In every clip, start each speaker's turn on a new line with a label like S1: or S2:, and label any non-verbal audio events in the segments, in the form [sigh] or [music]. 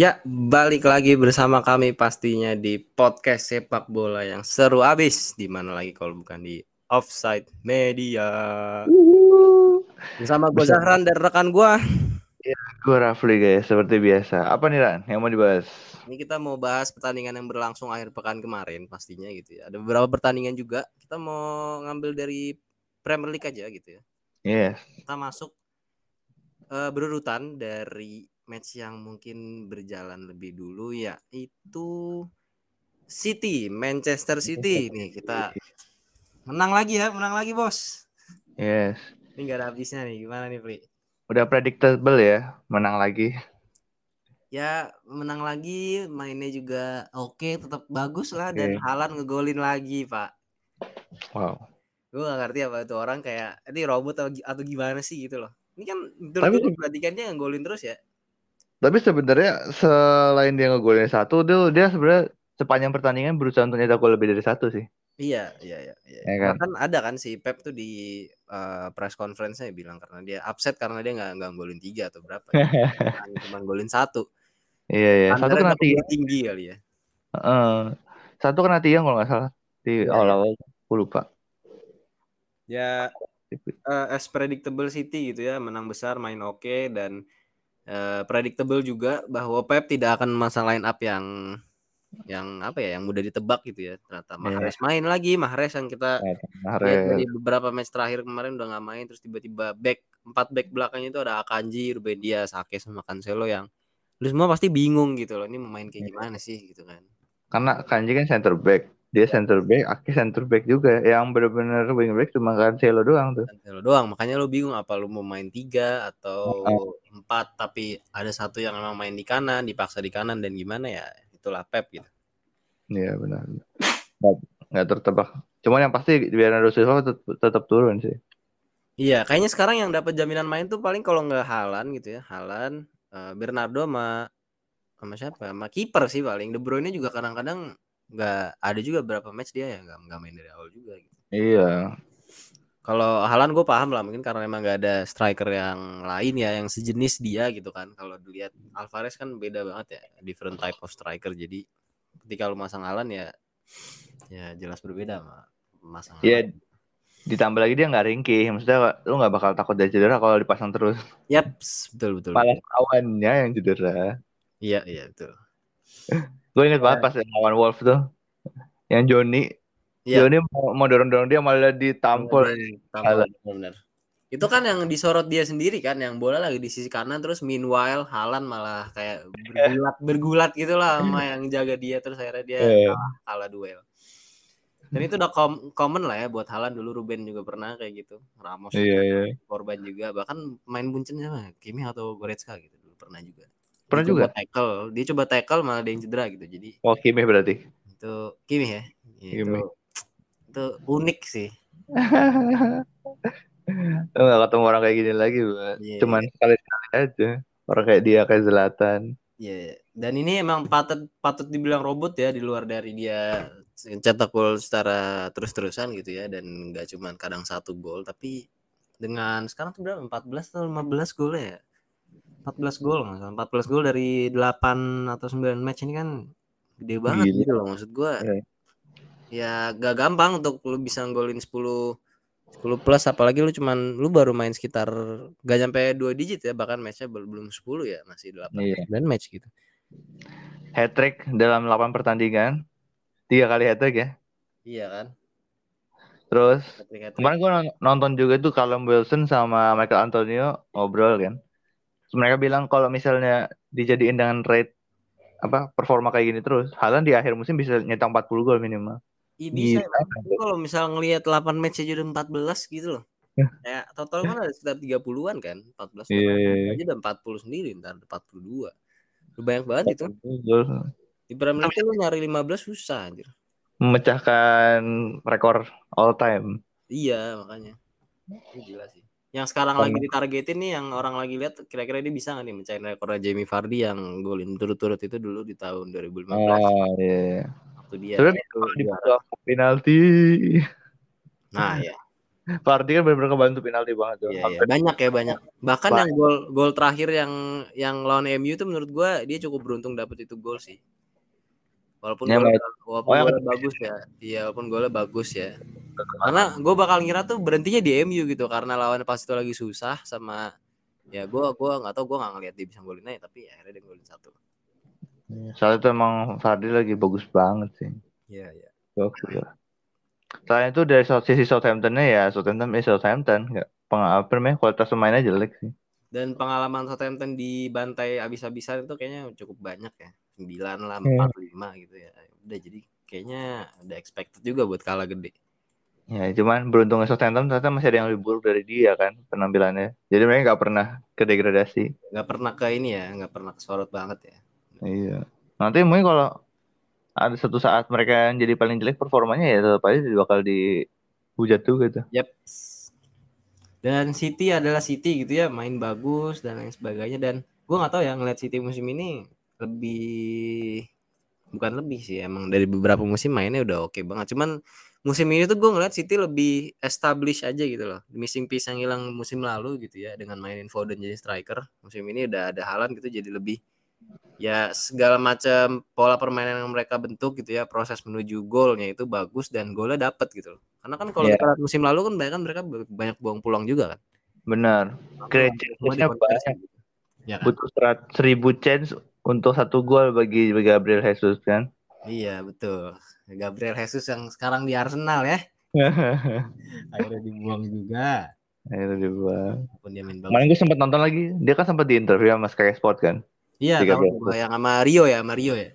S1: Ya, balik lagi bersama kami pastinya di podcast sepak bola yang seru abis. Di mana lagi kalau bukan di Offside Media. Bersama gue Zahran dan rekan gue.
S2: Gue Rafli guys, seperti biasa. Apa nih Ran yang mau dibahas?
S1: Ini kita mau bahas pertandingan yang berlangsung akhir pekan kemarin pastinya gitu ya. Ada beberapa pertandingan juga. Kita mau ngambil dari Premier League aja gitu ya.
S2: Yes.
S1: Kita masuk eh, berurutan dari match yang mungkin berjalan lebih dulu ya itu City, Manchester City. Nih kita menang lagi ya, menang lagi bos.
S2: Yes.
S1: Ini gak ada habisnya nih, gimana nih Pri?
S2: Udah predictable ya, menang lagi.
S1: Ya menang lagi, mainnya juga oke, tetap bagus lah dan
S2: Oke.
S1: Halan ngegolin lagi pak.
S2: Wow.
S1: Gue gak ngerti apa itu orang kayak ini robot atau, atau gimana sih gitu loh. Ini kan
S2: Tapi-
S1: gue perhatikan dia ngegolin terus ya.
S2: Tapi sebenarnya selain dia ngegolin satu, dia dia sebenarnya sepanjang pertandingan berusaha untuk nyetak gol lebih dari satu sih.
S1: Iya, iya, iya. iya.
S2: Ya kan?
S1: Bahkan ada kan si Pep tuh di eh, press conference-nya bilang karena dia upset karena dia nggak nggak golin tiga atau berapa ya. [laughs] cuma golin satu.
S2: Iya iya. Satu kena tiang.
S1: tinggi kali ya.
S2: Heeh. Satu kena tiang kalau nggak salah di
S1: Iya,
S2: awal-awal. Gue lupa.
S1: Ya eh, as predictable City gitu ya, menang besar, main oke dan eh, predictable juga bahwa Pep tidak akan memasang line up yang yang apa ya, yang mudah ditebak gitu ya. Ternyata
S2: Iya.
S1: Mahrez main lagi, Mahrez yang kita lihat
S2: Mahrez.
S1: dari beberapa match terakhir kemarin udah nggak main terus tiba-tiba back empat back belakangnya itu ada Akanji, Ruben Dias, Ake sama Cancelo yang lu semua pasti bingung gitu loh ini main kayak
S2: Iya.
S1: gimana sih gitu kan.
S2: Karena Kanji kan center back. Dia center back, Aki center back juga. Yang benar-benar wing back cuma Cancelo doang tuh.
S1: Cancelo doang makanya lu bingung apa lu mau main tiga atau
S2: Oh.
S1: empat tapi ada satu yang emang main di kanan dipaksa di kanan dan gimana ya itulah Pep gitu.
S2: Iya benar. Nggak, tertebak. Cuman yang pasti Bernardo Silva tetap, tetap turun sih.
S1: Iya kayaknya sekarang yang dapat jaminan main tuh paling kalau nggak Halan gitu ya Halan eh, Bernardo sama sama siapa sama kiper sih paling De Bruyne juga kadang-kadang nggak ada juga berapa match dia ya nggak nggak main dari awal juga gitu.
S2: Iya.
S1: Kalau Halan gue paham lah mungkin karena emang gak ada striker yang lain ya yang sejenis dia gitu kan. Kalau dilihat Alvarez kan beda banget ya, different type of striker. Jadi ketika lu masang Halan ya ya jelas berbeda sama masang
S2: Iya.
S1: Haaland.
S2: Ditambah lagi dia nggak ringkih. Maksudnya lu nggak bakal takut dia cedera kalau dipasang terus.
S1: Yaps, betul betul.
S2: Malah
S1: betul.
S2: kawannya yang cedera.
S1: Iya iya betul. [laughs]
S2: Gue inget banget pas lawan Wolf tuh. Yang Joni.
S1: Iya.
S2: Joni mau, mau dorong-dorong dia malah ditampol.
S1: Tampol, bener. Itu kan yang disorot dia sendiri kan, yang bola lagi di sisi kanan terus meanwhile Halan malah kayak bergulat bergulat gitu lah sama [laughs] yang jaga dia terus akhirnya dia
S2: Iya.
S1: kalah, kalah duel. Dan itu udah com- common lah ya buat Halan dulu Ruben juga pernah kayak gitu. Ramos
S2: Iya, iya.
S1: korban juga bahkan main buncen sama Kimi atau Goretzka gitu dulu pernah juga.
S2: Pernah
S1: Dia
S2: juga?
S1: coba tackle, dia coba tackle malah ada yang cedera gitu. Jadi
S2: Oh, Kimi berarti.
S1: itu Kimi ya. Itu,
S2: Kimi.
S1: Itu unik sih. [laughs]
S2: Lu gak ketemu orang kayak gini lagi, Mbak.
S1: Iya.
S2: Cuman sekali-sekali aja. Orang kayak dia, kayak Zlatan.
S1: Iya, dan ini emang patut patut dibilang robot ya di luar dari dia cetak gol secara terus-terusan gitu ya dan nggak cuman kadang satu gol tapi dengan sekarang tuh berapa 14 atau 15 gol ya 14 gol nggak salah 14 gol dari 8 atau 9 match ini kan gede banget
S2: Gila.
S1: gitu loh maksud gua
S2: Iya.
S1: Ya gak gampang untuk lu bisa golin 10 10 plus apalagi lu cuman lu baru main sekitar gak sampai 2 digit ya bahkan matchnya bel- belum 10 ya masih 8
S2: Iya.
S1: 9 match gitu
S2: Hat-trick dalam 8 pertandingan. Tiga kali hat-trick ya.
S1: iya kan
S2: Terus
S1: Hat-trick, hat-trick.
S2: Kemarin gue nonton juga tuh Callum Wilson sama Michael Antonio ngobrol kan. Terus mereka bilang kalau misalnya dijadiin dengan rate apa performa kayak gini terus, Haaland di akhir musim bisa nyetak 40 gol minimal.
S1: Ih, bisa
S2: Gila.
S1: ya, Bang. Lu kalau misal ngelihat 8 match aja udah 14 gitu loh. Kayak total kan ada sekitar 30-an kan, 14
S2: Iya, iya, iya.
S1: aja udah 40 sendiri, ntar ada 42. Lu banyak banget itu. Di Premier League lu nyari 15 susah anjir.
S2: Memecahkan rekor all time.
S1: Iya, makanya. Ini gila sih. yang sekarang
S2: Pernah.
S1: lagi ditargetin nih yang orang lagi lihat kira-kira dia bisa nggak nih mencapai rekornya Jamie Vardy yang golin turut-turut itu dulu di tahun 2015
S2: Oh iya.
S1: Waktu dia
S2: Sebenarnya
S1: itu
S2: kalau penalti,
S1: Nah, ya. [laughs]
S2: Vardy kan benar-benar kebantu penalti banget tuh.
S1: Iya, iya.
S2: Hampir-
S1: banyak ya banyak. Bahkan
S2: Banyak.
S1: yang gol gol terakhir yang yang lawan MU itu menurut gua dia cukup beruntung dapet itu gol sih. Walaupun
S2: Ya, Mas.
S1: walaupun
S2: Oh,
S1: golnya bagus ya. Iya, walaupun golnya bagus ya. [laughs] Karena gue bakal ngira tuh berhentinya di MU gitu karena lawan pas itu lagi susah sama ya gua gua nggak tahu gua nggak ngeliat dia bisa golin aja tapi akhirnya dia golin satu.
S2: Soalnya itu emang Vardy lagi bagus banget sih.
S1: Iya, iya.
S2: Bagus juga. Selain itu dari sisi Southampton-nya ya Southampton eh Southampton nggak apa namanya kualitas pemainnya jelek sih.
S1: Dan pengalaman Southampton di bantai abis-abisan itu kayaknya cukup banyak ya. 9 lah,
S2: Iya.
S1: 4, 5 gitu ya. Udah jadi kayaknya udah expected juga buat kalah gede.
S2: Ya cuman beruntungnya Southampton ternyata masih ada yang lebih buruk dari dia kan penampilannya. Jadi mereka nggak pernah ke degradasi.
S1: nggak pernah ke ini ya, nggak pernah kesorot banget ya.
S2: Iya. Nanti mungkin kalau ada satu saat mereka yang jadi paling jelek performanya ya tetap aja bakal dihujat tuh.
S1: Yep. Dan City adalah City gitu ya, main bagus dan lain sebagainya. Dan gue nggak tahu ya ngeliat City musim ini lebih bukan lebih sih emang dari beberapa musim mainnya udah oke banget. Cuman musim ini tuh gue ngeliat City lebih establish aja gitu loh. Missing piece yang hilang musim lalu gitu ya dengan mainin Foden jadi striker. Musim ini udah ada Haaland gitu jadi lebih ya segala macam pola permainan yang mereka bentuk gitu ya proses menuju golnya itu bagus dan golnya dapet gitu loh karena kan kalau kita lihat musim lalu kan banyak kan mereka banyak buang pulang juga kan
S2: Benar. Chance-nya
S1: dikonversi
S2: banyak.
S1: gitu. ya kan?
S2: Butuh serat, seribu chance untuk satu gol bagi Gabriel Jesus kan.
S1: iya betul Gabriel Jesus yang sekarang di Arsenal ya [laughs] akhirnya dibuang juga
S2: Akhirnya dibuang. Kemarin gue sempat nonton lagi. Dia kan sempat di interview sama Sky Sport kan.
S1: Iya tahu yang sama Rio ya sama Rio ya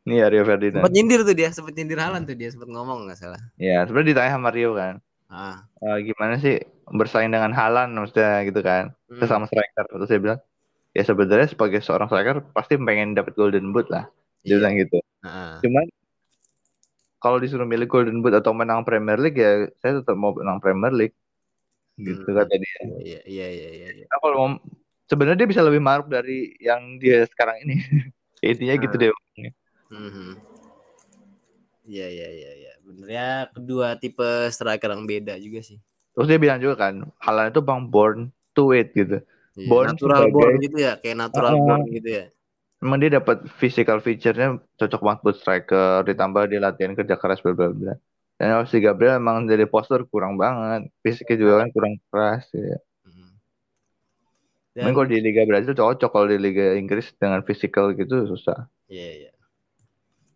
S2: Nih Rio Ferdinand.
S1: sempat nyindir tuh dia sempat nyindir Haaland tuh dia sempat ngomong nggak salah
S2: Ya sebenarnya ditanya sama Rio kan.
S1: ah
S2: "Eh, gimana sih bersaing dengan Haaland maksudnya gitu kan.
S1: hmm.
S2: Sesama striker. Terus dia bilang. Ya sebenarnya sebagai seorang striker pasti pengen dapat Golden Boot lah. Dia
S1: iya.
S2: bilang gitu.
S1: Ah.
S2: Cuman kalau disuruh milih Golden Boot atau menang Premier League ya saya tetap mau menang Premier League. Gitu
S1: Hmm.
S2: kata dia.
S1: iya iya iya iya iya.
S2: Nah, kalau mau sebenarnya dia bisa lebih maruk dari yang dia sekarang ini. [laughs] Intinya gitu
S1: Nah.
S2: deh.
S1: Iya iya iya. Bener ya kedua tipe striker yang beda juga sih.
S2: Terus dia bilang juga kan, Haaland itu bang born to it gitu.
S1: Iya,
S2: Born
S1: natural
S2: sebagai-
S1: born gitu ya, kayak natural
S2: Ah.
S1: born gitu ya.
S2: Emang dia dapat physical feature-nya cocok banget buat striker, ditambah dia latihan kerja keras bla bla bla. Dan si Gabriel emang dari postur kurang banget, fisiknya juga kan kurang keras ya.
S1: Mhm.
S2: Mungkin
S1: Dan
S2: kalau di Liga Brazil cocok, kalau di Liga Inggris dengan physical gitu susah.
S1: iya iya.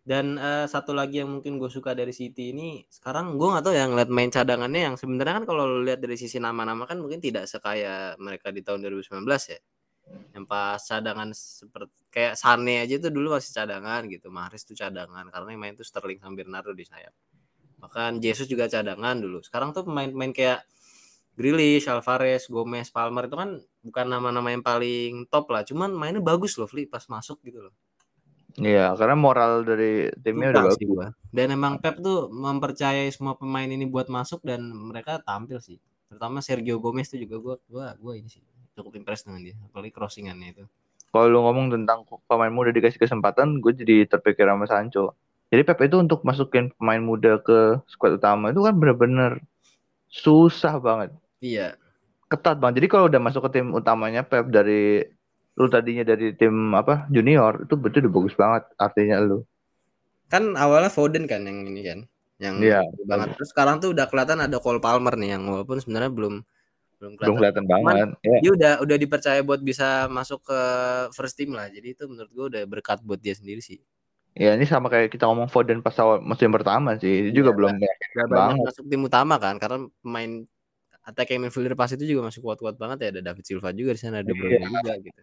S1: Dan eh, satu lagi yang mungkin gue suka dari City ini sekarang gue nggak tahu ya ngeliat main cadangannya yang sebenarnya kan kalau lihat dari sisi nama-nama kan mungkin tidak sekaya mereka di tahun 2019 ya. Yang pas cadangan seperti kayak Sane aja tuh dulu masih cadangan gitu, Mahrez tuh cadangan karena yang main tuh Sterling sambil Bernardo di sayap. Bahkan Jesus juga cadangan dulu. Sekarang tuh pemain-pemain kayak Grealish, Alvarez, Gomez, Palmer itu kan bukan nama-nama yang paling top lah, cuman mainnya bagus loh, Fli, pas masuk gitu loh.
S2: Iya, karena moral dari timnya udah
S1: Suka
S2: bagus.
S1: gua. Dan emang Pep tuh mempercayai semua pemain ini buat masuk dan mereka tampil sih. Terutama Sergio Gomez tuh juga gua gua gua ini sih cukup impress dengan dia, apalagi crossingannya itu.
S2: Kalau lu ngomong tentang pemain muda dikasih kesempatan, gue jadi terpikir sama Sancho. Jadi Pep itu untuk masukin pemain muda ke skuad utama itu kan bener-bener susah banget.
S1: Iya,
S2: ketat bang. Jadi kalau udah masuk ke tim utamanya Pep dari lu tadinya dari tim apa junior itu betul udah bagus banget artinya lu.
S1: kan awalnya Foden kan yang ini kan, yang
S2: Iya.
S1: banget. Terus sekarang tuh udah kelihatan ada Cole Palmer nih yang walaupun sebenarnya belum belum
S2: Belum
S1: kelihatan.
S2: kelihatan banget. Ya.
S1: Dia udah udah dipercaya buat bisa masuk ke first team lah. Jadi itu menurut gua udah berkat buat dia sendiri sih.
S2: ya ini sama kayak kita ngomong Foden pas awal musim pertama sih. Dia juga
S1: Iya,
S2: belum
S1: banyak
S2: banget.
S1: masuk tim utama kan karena pemain attacking midfielder pas itu juga masih kuat-kuat banget ya ada David Silva juga di sana ada
S2: Iya.
S1: juga gitu.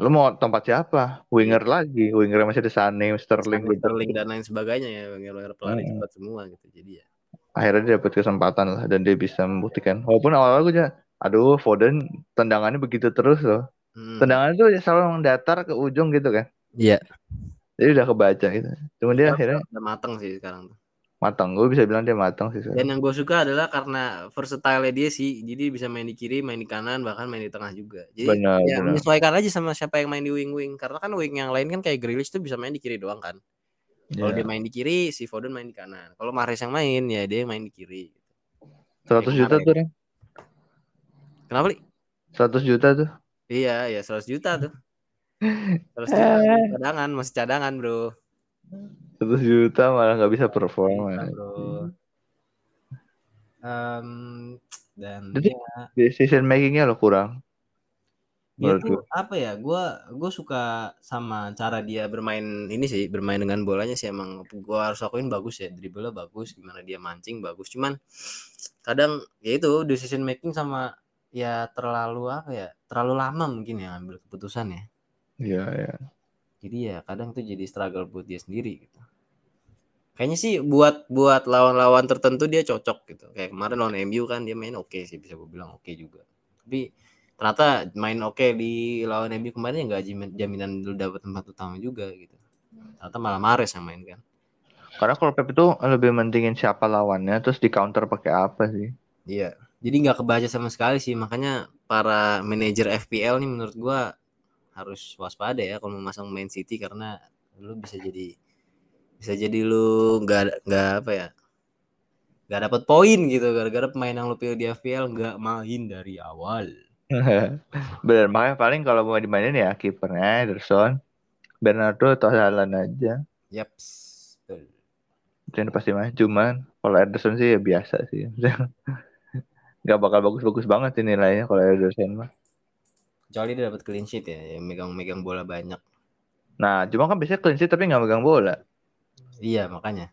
S2: Lu mau tempat siapa? Winger lagi. Winger masih ada Sané, Sterling,
S1: Sterling, Sterling dan lain sebagainya ya winger-winger pelari
S2: Hmm.
S1: cepat semua gitu. Jadi ya
S2: Akhirnya dia dapat kesempatan lah dan dia bisa membuktikan. Walaupun awal-awal gue aja, aduh Foden tendangannya begitu terus loh.
S1: Hmm.
S2: Tendangannya tuh selalu mendatar ke ujung gitu kan.
S1: Iya.
S2: Jadi udah kebaca gitu. Cuma dia akhirnya
S1: udah mateng sih sekarang tuh.
S2: Matang. Gue bisa bilang dia matang sih.
S1: Dan yang gue suka adalah karena versatile dia sih, jadi bisa main di kiri, main di kanan, bahkan main di tengah juga. Jadi
S2: Benar,
S1: ya
S2: benar.
S1: menyesuaikan aja sama siapa yang main di wing-wing. Karena kan wing yang lain kan kayak Grealish tuh bisa main di kiri doang kan. Kalau
S2: Iya.
S1: dia main di kiri, si Foden main di kanan. Kalau Mahrez yang main, ya dia yang main di kiri.
S2: 100 juta tuh, Ren.
S1: Kenapa, Li?
S2: 100 juta tuh.
S1: Iya, ya 100 juta tuh. [laughs] 100 juta cadangan, masih cadangan, Bro.
S2: 100 juta malah nggak bisa perform. Ya.
S1: Em, dan
S2: Jadi-
S1: ya,
S2: Decision makingnya lo kurang.
S1: dia
S2: Menurut
S1: tuh apa ya? Gua gue suka sama cara dia bermain ini sih, bermain dengan bolanya sih emang gua harus akuin bagus ya, dribblenya bagus, gimana dia mancing bagus. Cuman kadang ya itu decision making sama ya terlalu apa ya? Terlalu lama mungkin ya ambil keputusan ya.
S2: Iya, iya.
S1: Jadi ya kadang tuh jadi struggle buat dia sendiri gitu. Kayaknya sih buat buat lawan-lawan tertentu dia cocok gitu. Kayak kemarin lawan MU kan dia main oke sih bisa gue bilang oke juga. Tapi ternyata main oke di lawan MU kemarin ya nggak jamin- jaminan lu dapat tempat utama juga gitu. Ternyata malah Mares yang main kan.
S2: Karena kalau Pep itu lebih mentingin siapa lawannya, terus di counter pakai apa sih?
S1: Iya. Jadi nggak kebaca sama sekali sih. Makanya para manajer FPL nih menurut gua harus waspada ya kalau memasang main City karena lu bisa jadi bisa jadi lu nggak nggak apa ya nggak dapat poin gitu gara-gara pemain yang lu pilih di FPL nggak main dari awal. [laughs]
S2: Bener, makanya paling kalau mau dimainin ya kipernya Ederson, Bernardo atau Haaland aja.
S1: Betul.
S2: Itu yang pasti main. Cuman kalau Ederson sih ya biasa sih. [laughs] Gak bakal bagus-bagus banget sih nilainya kalau Ederson mah.
S1: Kecuali dia dapat clean sheet ya, megang-megang bola banyak.
S2: Nah, cuma kan biasanya clean sheet tapi nggak megang bola.
S1: Iya makanya.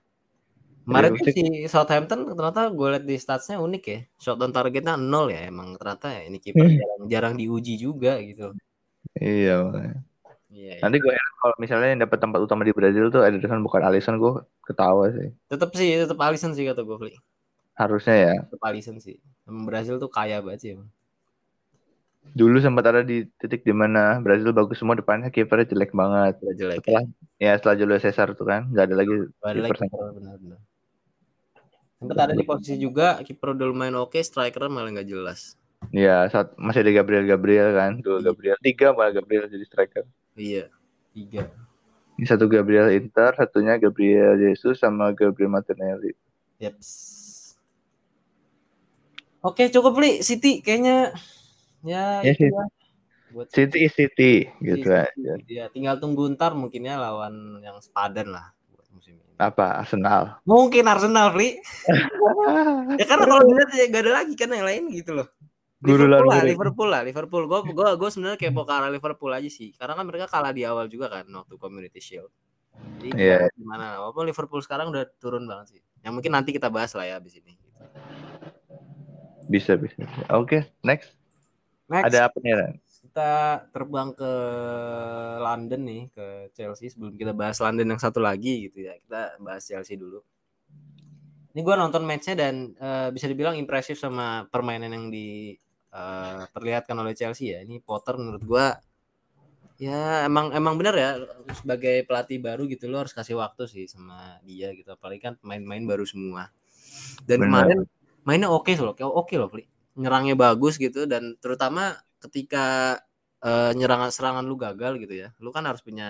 S1: Kemarin tuh si Southampton ternyata gue liat di statsnya unik ya. Shot on targetnya nol ya. Emang ternyata ya ini kiper
S2: Hmm.
S1: jarang, jarang diuji juga gitu.
S2: Iya.
S1: Iya. iya.
S2: Nanti gue kalau misalnya yang dapat tempat utama di Brazil tuh Ederson bukan Alisson, gue ketawa sih.
S1: Tetap sih, tetap Alisson sih kata gue.
S2: Harusnya ya.
S1: Tetap Alisson sih. Emang Brazil tuh kaya banget sih emang.
S2: Dulu sempat ada di titik di mana Brazil bagus semua depannya kipernya jelek banget.
S1: Udah jelek.
S2: Setelah ya setelah Julio Cesar tuh kan nggak ada lagi
S1: Gak ada lagi
S2: kiper
S1: benar-benar. Sempat ada di posisi juga kiper udah lumayan oke, striker malah nggak jelas.
S2: Ya saat masih ada Gabriel Gabriel kan, dua
S1: Iya.
S2: Gabriel, tiga malah Gabriel jadi striker.
S1: Iya, tiga.
S2: Ini satu Gabriel Inter, satunya Gabriel Jesus sama Gabriel Martinelli.
S1: Yaps. Oke, cukup Li. City kayaknya ya
S2: Ya,
S1: itu
S2: City.
S1: Buat
S2: City is City gitu
S1: City.
S2: aja.
S1: Ya, tinggal tunggu ntar mungkin ya lawan yang sepadan lah buat musim ini.
S2: Apa Arsenal?
S1: Mungkin Arsenal, Fli. [laughs] Ya karena kalau dilihat ya gak ada lagi kan yang lain gitu loh. Liverpool lah. Liverpool lah, Liverpool. Gue gue gue sebenarnya kepo ke arah Liverpool aja sih. Karena kan mereka kalah di awal juga kan waktu Community Shield. Jadi
S2: Iya.
S1: yeah. gimana? Walaupun Liverpool sekarang udah turun banget sih. Yang mungkin nanti kita bahas lah ya abis ini.
S2: Bisa bisa. Oke, next.
S1: Next,
S2: Ada apa nih Ren?
S1: kita terbang ke London nih ke Chelsea sebelum kita bahas London yang satu lagi gitu ya. Kita bahas Chelsea dulu. Ini gue nonton matchnya dan eh, bisa dibilang impresif sama permainan yang diperlihatkan oleh Chelsea ya. Ini Potter menurut gue ya emang emang benar ya sebagai pelatih baru gitu lo harus kasih waktu sih sama dia gitu. Apalagi kan pemain-pemain baru semua. Dan
S2: Benar.
S1: kemarin mainnya oke loh, kayak oke loh, Pli. Nyerangnya bagus gitu dan terutama ketika eh, nyerangan serangan lu gagal gitu ya. Lu kan harus punya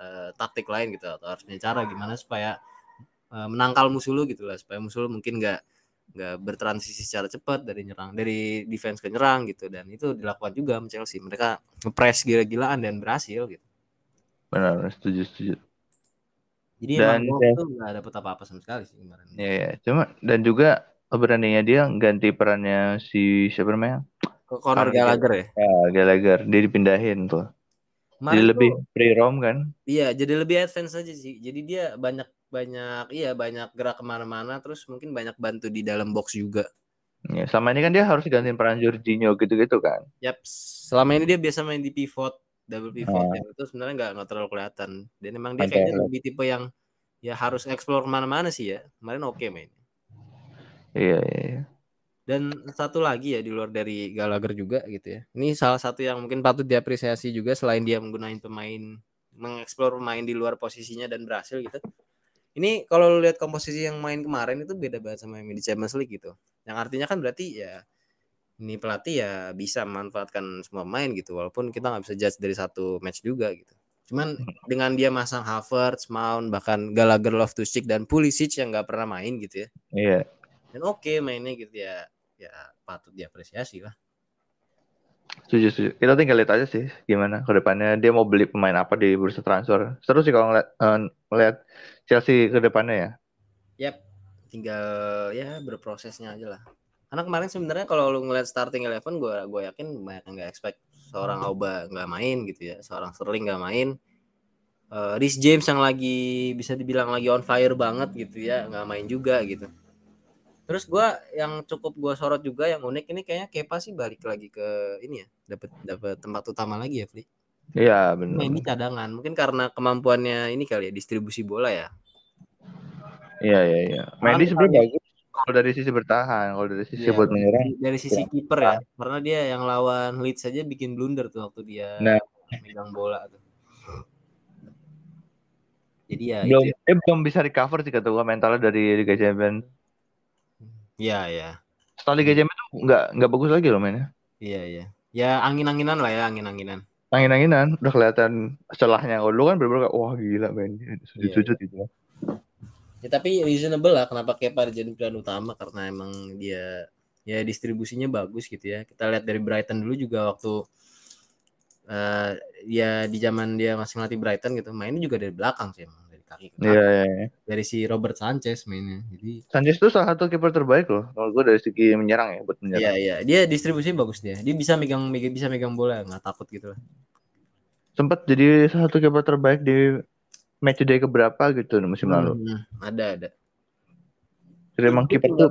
S1: eh, taktik lain gitu atau harus punya cara gimana supaya eh, menangkal musuh lu gitu lah supaya musuh lu mungkin nggak nggak bertransisi secara cepat dari nyerang dari defense ke nyerang gitu dan itu dilakukan juga sama Chelsea mereka ngepres gila-gilaan dan berhasil gitu
S2: Benar, setuju setuju.
S1: jadi
S2: Dan-
S1: emang gol tuh nggak dapet apa-apa sama sekali sih kemarin
S2: Ya, ya. Cuma dan juga beraninya dia ganti perannya si siapa namanya?
S1: ke Conor Gallagher ya
S2: Ya, Gallagher. Dia dipindahin tuh.
S1: Kemarin
S2: Jadi lebih free roam kan?
S1: Iya, jadi lebih advance aja sih. Jadi dia banyak banyak iya banyak gerak ke mana-mana, terus mungkin banyak bantu di dalam box juga.
S2: Ya, sama ini kan dia harus gantiin peran Jorginho gitu-gitu kan.
S1: Yap, selama ini dia biasa main di pivot, double pivot,
S2: Ah.
S1: yang itu sebenarnya nggak nggak terlalu kelihatan. Dan emang dia kayaknya lebih tipe yang ya harus explore ke mana-mana sih ya. Kemarin oke main.
S2: Iya, iya, iya.
S1: Dan satu lagi ya di luar dari Gallagher juga gitu ya. Ini salah satu yang mungkin patut diapresiasi juga selain dia menggunakan pemain mengeksplor pemain di luar posisinya dan berhasil gitu. ini kalau lu lihat komposisi yang main kemarin itu beda banget sama yang di Champions League gitu. Yang artinya kan berarti ya ini pelatih ya bisa memanfaatkan semua main gitu walaupun kita nggak bisa judge dari satu match juga gitu. Cuman dengan dia masang Havertz, Mount, bahkan Gallagher, Loftus-Cheek dan Pulisic yang nggak pernah main gitu ya.
S2: Iya.
S1: Dan oke okay, mainnya gitu ya ya patut diapresiasi lah.
S2: Setuju, setuju. Kita tinggal lihat aja sih gimana ke depannya dia mau beli pemain apa di bursa transfer. Seru sih kalau ngeliat, uh, ngeliat Chelsea ke depannya ya.
S1: Yap, tinggal ya berprosesnya aja lah. Karena kemarin sebenarnya kalau lu ngeliat starting eleven gue gue yakin banyak yang nggak expect seorang Auba nggak main gitu ya, seorang Sterling nggak main. Uh, Rhys James yang lagi bisa dibilang lagi on fire banget gitu ya, nggak main juga gitu. Terus gue yang cukup gue sorot juga yang unik ini kayaknya Kepa sih balik lagi ke ini ya, dapat dapat tempat utama lagi ya, Fli.
S2: Iya benar.
S1: Main di cadangan, mungkin karena kemampuannya ini kali ya distribusi bola ya.
S2: Iya iya iya. Mendy sebenarnya bagus kalau dari sisi bertahan, kalau dari sisi
S1: Iya,
S2: buat menyerang.
S1: dari sisi kiper ya, karena dia yang lawan Leeds saja bikin blunder tuh waktu dia
S2: Nah.
S1: megang bola tuh. Jadi ya
S2: Belum,
S1: itu ya.
S2: dia belum bisa recover sih kata gua mentalnya dari Liga Champions.
S1: Iya, ya.
S2: Setelah Liga Champions tuh nggak nggak bagus lagi loh mainnya.
S1: Iya, iya. Ya angin-anginan lah ya, angin-anginan.
S2: Angin-anginan udah kelihatan celahnya. Kalau dulu kan bener-bener kayak, wah gila main sujud-sujud gitu.
S1: Ya tapi reasonable lah kenapa Kepa jadi pilihan utama karena emang dia ya distribusinya bagus gitu ya. Kita lihat dari Brighton dulu juga waktu eh ya di zaman dia masih ngelatih Brighton gitu, mainnya juga dari belakang sih emang kaki ke kaki.
S2: Iya, iya, iya.
S1: Dari si Robert Sanchez mainnya. Jadi
S2: Sanchez tuh salah satu kiper terbaik loh. Kalau gue dari segi menyerang ya buat
S1: Iya
S2: menyerang.
S1: iya, dia distribusi bagus dia. Dia bisa megang bisa megang bola, nggak takut gitu lah.
S2: Sempat jadi salah satu kiper terbaik di match day keberapa gitu musim lalu.
S1: Hmm, ada ada.
S2: Jadi emang kiper tuh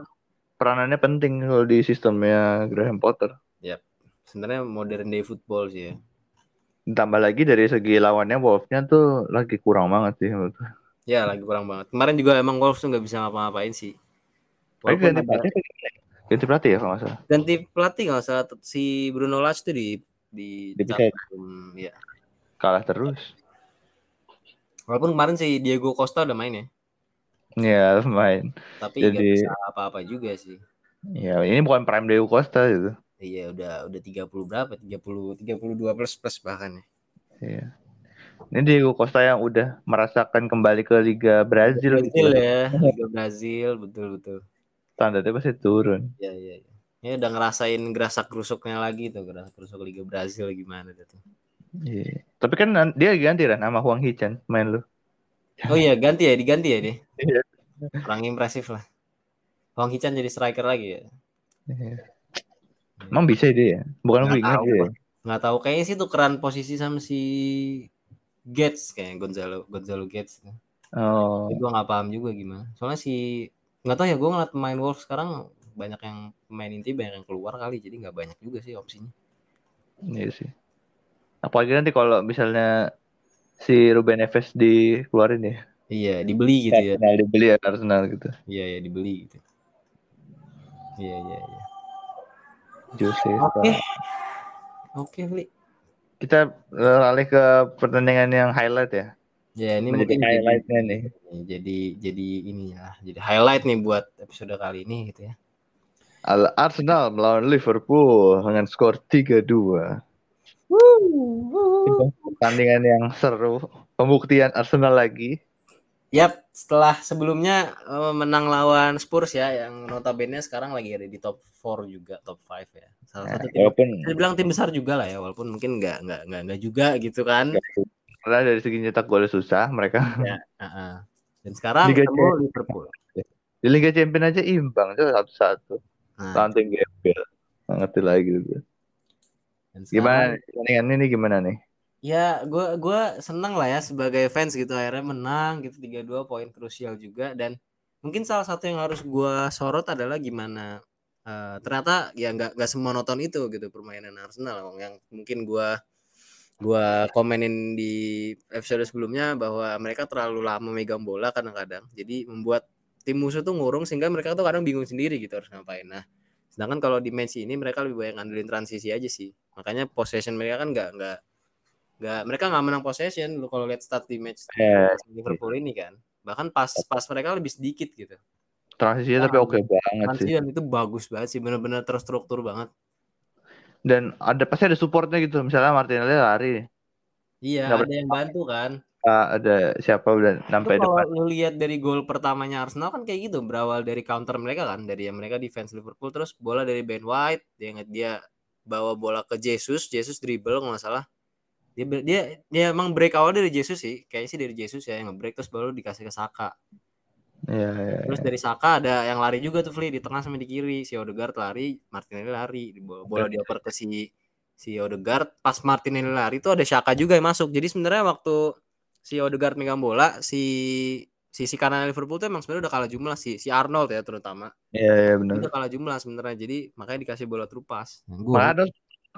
S2: peranannya penting kalau di sistemnya Graham Potter.
S1: Sebenarnya modern day football sih ya.
S2: Ditambah lagi dari segi lawannya Wolves-nya tuh lagi kurang banget sih menurut.
S1: Ya lagi kurang banget. Kemarin juga emang Wolves tuh nggak bisa ngapa-ngapain sih. Walaupun
S2: ganti pelatih, ganti pelatih ya kalau nggak salah.
S1: ganti pelatih nggak salah si Bruno Lage tuh di di. Hmm, ya.
S2: Kalah terus.
S1: Walaupun kemarin si Diego Costa udah main ya,
S2: Ya main.
S1: tapi nggak
S2: Jadi-
S1: bisa apa-apa juga sih.
S2: Ya ini bukan prime Diego Costa gitu.
S1: Iya udah udah 30 berapa? 30 32 plus plus bahkan ya.
S2: Iya. Ini Diego Costa yang udah merasakan kembali ke Liga Brazil,
S1: Brazil
S2: gitu.
S1: ya, Liga Brazil betul betul.
S2: Standarnya pasti turun.
S1: Iya iya iya. Ya udah ngerasain gerasak gerusuknya lagi tuh, gerasak gerusuk Liga Brazil gimana tuh.
S2: Iya. Tapi kan dia ganti kan sama Huang Hichan main lu.
S1: Oh iya, ganti ya, diganti ya dia.
S2: Iya.
S1: Kurang impresif lah. Wang Hichan jadi striker lagi ya.
S2: Iya. Emang bisa dia ya? Bukan
S1: Nggak
S2: winger
S1: tahu,
S2: dia. ya?
S1: Nggak tahu kayaknya sih tukeran posisi sama si Gates kayak Gonzalo Gonzalo Gates.
S2: Oh.
S1: Tapi gue nggak paham juga gimana. Soalnya si nggak tahu ya gue ngeliat pemain Wolves sekarang banyak yang pemain inti banyak yang keluar kali jadi nggak banyak juga sih opsinya.
S2: Iya sih. Apalagi nanti kalau misalnya si Ruben Neves dikeluarin ya.
S1: Iya dibeli gitu ya.
S2: Arsenal dibeli ya Arsenal gitu.
S1: Iya ya dibeli gitu. Iya iya iya.
S2: Jose.
S1: Oke. Oke, Fli.
S2: Kita beralih ke pertandingan yang highlight ya.
S1: Ya, ini
S2: Menjadi
S1: mungkin jadi,
S2: highlightnya nih.
S1: jadi jadi ini ya, jadi highlight nih buat episode kali ini gitu ya.
S2: Al Arsenal melawan Liverpool dengan skor 3-2. Pertandingan yang seru. Pembuktian Arsenal lagi.
S1: Yap, setelah sebelumnya eh, menang lawan Spurs ya, yang notabene sekarang lagi ada di top 4 juga, top 5 ya. Salah
S2: Nah,
S1: satu tim,
S2: walaupun
S1: bisa dibilang tim besar juga lah ya, walaupun mungkin nggak nggak nggak nggak juga gitu kan.
S2: karena dari segi nyetak gol susah mereka.
S1: Ya, uh-uh. [laughs] Dan sekarang
S2: Liga
S1: ketemu
S2: Champions.
S1: Liverpool.
S2: Di Liga Champions aja imbang tuh satu-satu.
S1: Nah,
S2: gembel. Ngerti lagi gitu.
S1: sekarang-
S2: Gimana pertandingan ini gimana nih?
S1: Ya, gua gua senang lah ya sebagai fans gitu akhirnya menang gitu 3-2 poin krusial juga. Dan mungkin salah satu yang harus gua sorot adalah gimana eh, ternyata ya nggak nggak nonton itu gitu permainan Arsenal yang mungkin gua gua komenin di episode sebelumnya bahwa mereka terlalu lama megang bola kadang-kadang. Jadi membuat tim musuh tuh ngurung sehingga mereka tuh kadang bingung sendiri gitu harus ngapain. Nah sedangkan kalau di match ini mereka lebih banyak ngandelin transisi aja sih. Makanya possession mereka kan nggak nggak nggak mereka nggak menang possession lu kalau lihat stat di match
S2: Ya,
S1: Liverpool ini kan Bahkan pas pas mereka lebih sedikit gitu.
S2: Transisinya tapi oke banget sih.
S1: Transition itu bagus banget sih, benar-benar terstruktur banget.
S2: Dan ada pasti ada supportnya gitu. Misalnya Martinelli lari,
S1: Iya,
S2: Nggak
S1: ada yang bantu kan.
S2: ah, ada siapa udah
S1: Itu
S2: sampai
S1: kalau
S2: depan.
S1: lu lihat dari gol pertamanya Arsenal kan kayak gitu, berawal dari counter mereka kan, dari yang mereka defense Liverpool terus bola dari Ben White, dia ingat dia bawa bola ke Jesus, Jesus dribble kalau nggak salah. Dia dia dia emang break awal dari Jesus sih, kayaknya sih dari Jesus ya yang nge-break terus baru dikasih ke Saka.
S2: Iya, iya.
S1: Terus dari Saka ada yang lari juga tuh Fli di tengah sama di kiri, si Odegaard lari, Martinelli lari, bola, bola dioper ke si si Odegaard, pas Martinelli lari tuh ada Saka juga yang masuk. Jadi sebenarnya waktu si Odegaard megang bola, si sisi kanan Liverpool tuh emang sebenarnya udah kalah jumlah sih, si Arnold ya terutama.
S2: Iya, iya
S1: Dia
S2: benar.
S1: udah kalah jumlah sebenarnya. Jadi makanya dikasih bola terupas.
S2: Malah ada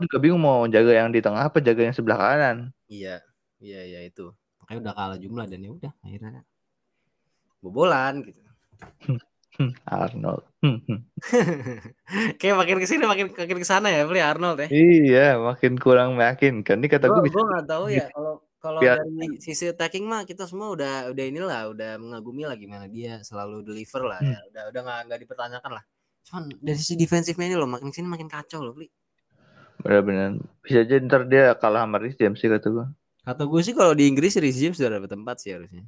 S2: juga bingung mau jaga yang di tengah apa jaga yang sebelah kanan.
S1: Iya, iya, iya itu. Makanya udah kalah jumlah dan ya udah akhirnya bobolan gitu. [laughs]
S2: Arnold. Hmm, [laughs] hmm.
S1: Kayak makin ke sini makin makin ke sana ya, Fli Arnold ya.
S2: Iya, makin kurang meyakinkan. Ini kata
S1: gue
S2: gue
S1: nggak tahu ya kalau kalau dari sisi attacking mah kita semua udah udah inilah udah mengagumi lah gimana dia selalu deliver lah ya udah udah nggak nggak dipertanyakan lah cuman dari sisi defensifnya ini loh makin sini makin kacau loh Pli.
S2: Benar-benar bisa aja ntar dia kalah sama Rhys James sih kata gue.
S1: kata gue sih kalau di Inggris Reece James sudah dapat tempat sih harusnya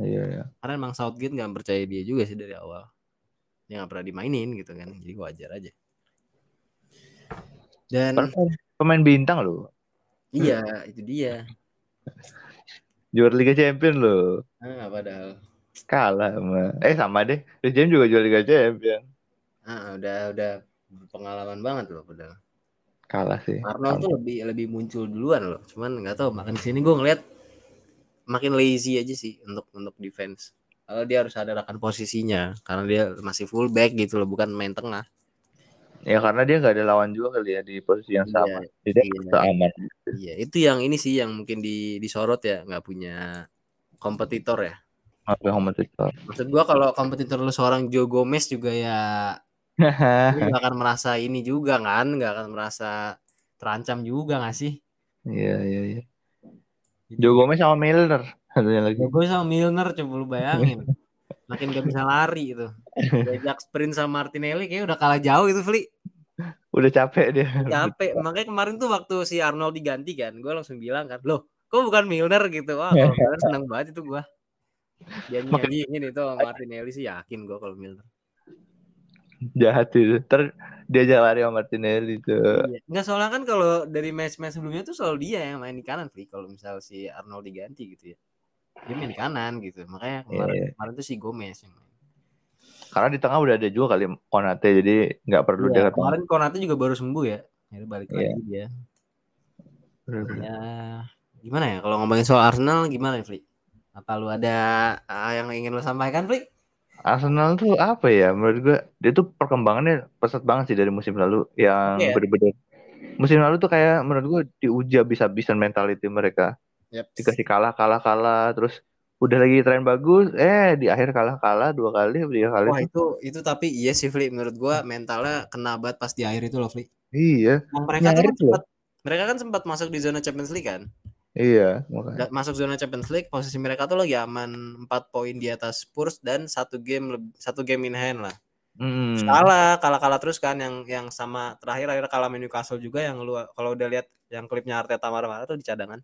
S2: Iya, iya.
S1: karena emang Southgate nggak percaya dia juga sih dari awal dia nggak pernah dimainin gitu kan jadi wajar aja dan
S2: Padahal Pemain bintang loh.
S1: iya itu dia
S2: Juara Liga Champion loh.
S1: ah padahal
S2: Kalah sama eh sama deh. Rhys James juga juara Liga Champion.
S1: ah udah udah pengalaman banget loh padahal
S2: Kalah sih.
S1: Arnold tuh lebih lebih muncul duluan loh. Cuman nggak tahu makin sini gue ngeliat makin lazy aja sih untuk untuk defense. Kalau dia harus ada akan posisinya karena dia masih full back gitu loh, bukan main tengah.
S2: Ya karena dia nggak ada lawan juga kali ya di posisi yang
S1: Iya,
S2: sama.
S1: Iya.
S2: merasa aman.
S1: Iya, itu yang ini sih yang mungkin di disorot ya, nggak punya kompetitor ya.
S2: Apa kompetitor?
S1: Maksud gua kalau kompetitor lu seorang Joe Gomez juga ya [laughs] nggak akan merasa ini juga kan, nggak akan merasa terancam juga nggak sih?
S2: Iya iya iya.
S1: Jadi-
S2: Joe Gomez sama Milner satunya lagi.
S1: Gue sama Milner coba lu bayangin. [laughs] Makin gak bisa lari itu. Diajak sprint sama Martinelli kayak udah kalah jauh itu Fli.
S2: Udah capek dia.
S1: Capek. Makanya kemarin tuh waktu si Arnold diganti kan, gue langsung bilang kan, loh kok bukan Milner gitu. Wah kalau Milner seneng banget itu gue. Dia [laughs] nyanyiin itu sama Martinelli sih yakin gue kalau Milner.
S2: Jahat itu. Ter dia jalan lari sama Martinelli tuh.
S1: Iya. Nggak soalnya kan kalau dari match-match sebelumnya tuh selalu dia yang main di kanan Fli. Kalau misal si Arnold diganti gitu ya. Dia main di kanan gitu. Makanya kemarin,
S2: Iya.
S1: kemarin tuh si Gomez yang main.
S2: Karena di tengah udah ada juga kali Konate jadi nggak perlu
S1: Iya,
S2: dia
S1: kemarin Konate juga baru sembuh ya. Akhirnya balik
S2: Iya.
S1: lagi dia. Ya, gimana ya kalau ngomongin soal Arsenal gimana ya, Fli? Apa lu ada ah, yang ingin lu sampaikan, Fli?
S2: Arsenal tuh apa ya menurut gua dia tuh perkembangannya pesat banget sih dari musim lalu yang
S1: Iya.
S2: bener-bener musim lalu tuh kayak menurut gua diuji habis-habisan mentality mereka
S1: Yep.
S2: dikasih kalah kalah kalah terus udah lagi tren bagus eh di akhir kalah kalah dua kali tiga kali
S1: Wah,
S2: tuh.
S1: itu itu tapi iya sih, Fli. Menurut gua mentalnya kena banget pas di akhir itu loh, Fli.
S2: iya
S1: Yang mereka kan sempat mereka kan sempat masuk di zona Champions League kan?
S2: Iya makanya
S1: Masuk zona Champions League, posisi mereka tuh lagi aman 4 poin di atas Spurs dan satu game satu game in hand lah.
S2: Hmm.
S1: Kalah, kalah-kalah terus kan yang yang sama terakhir akhirnya kalah sama Newcastle juga yang lu kalau udah lihat yang klipnya Arteta marah-marah tuh di cadangan.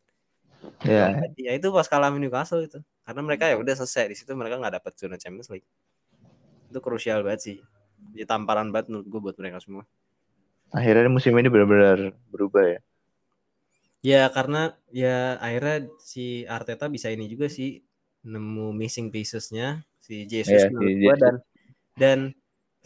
S2: ya
S1: Ya itu pas kalah sama Newcastle itu. Karena mereka ya udah selesai di situ mereka nggak dapat zona Champions League. Itu krusial banget sih. Jadi tamparan banget menurut gue buat mereka semua.
S2: akhirnya musim ini benar-benar berubah ya
S1: Ya karena ya akhirnya si Arteta bisa ini juga sih nemu missing piecesnya si Jesus
S2: si
S1: menurut gua
S2: Jesus.
S1: dan dan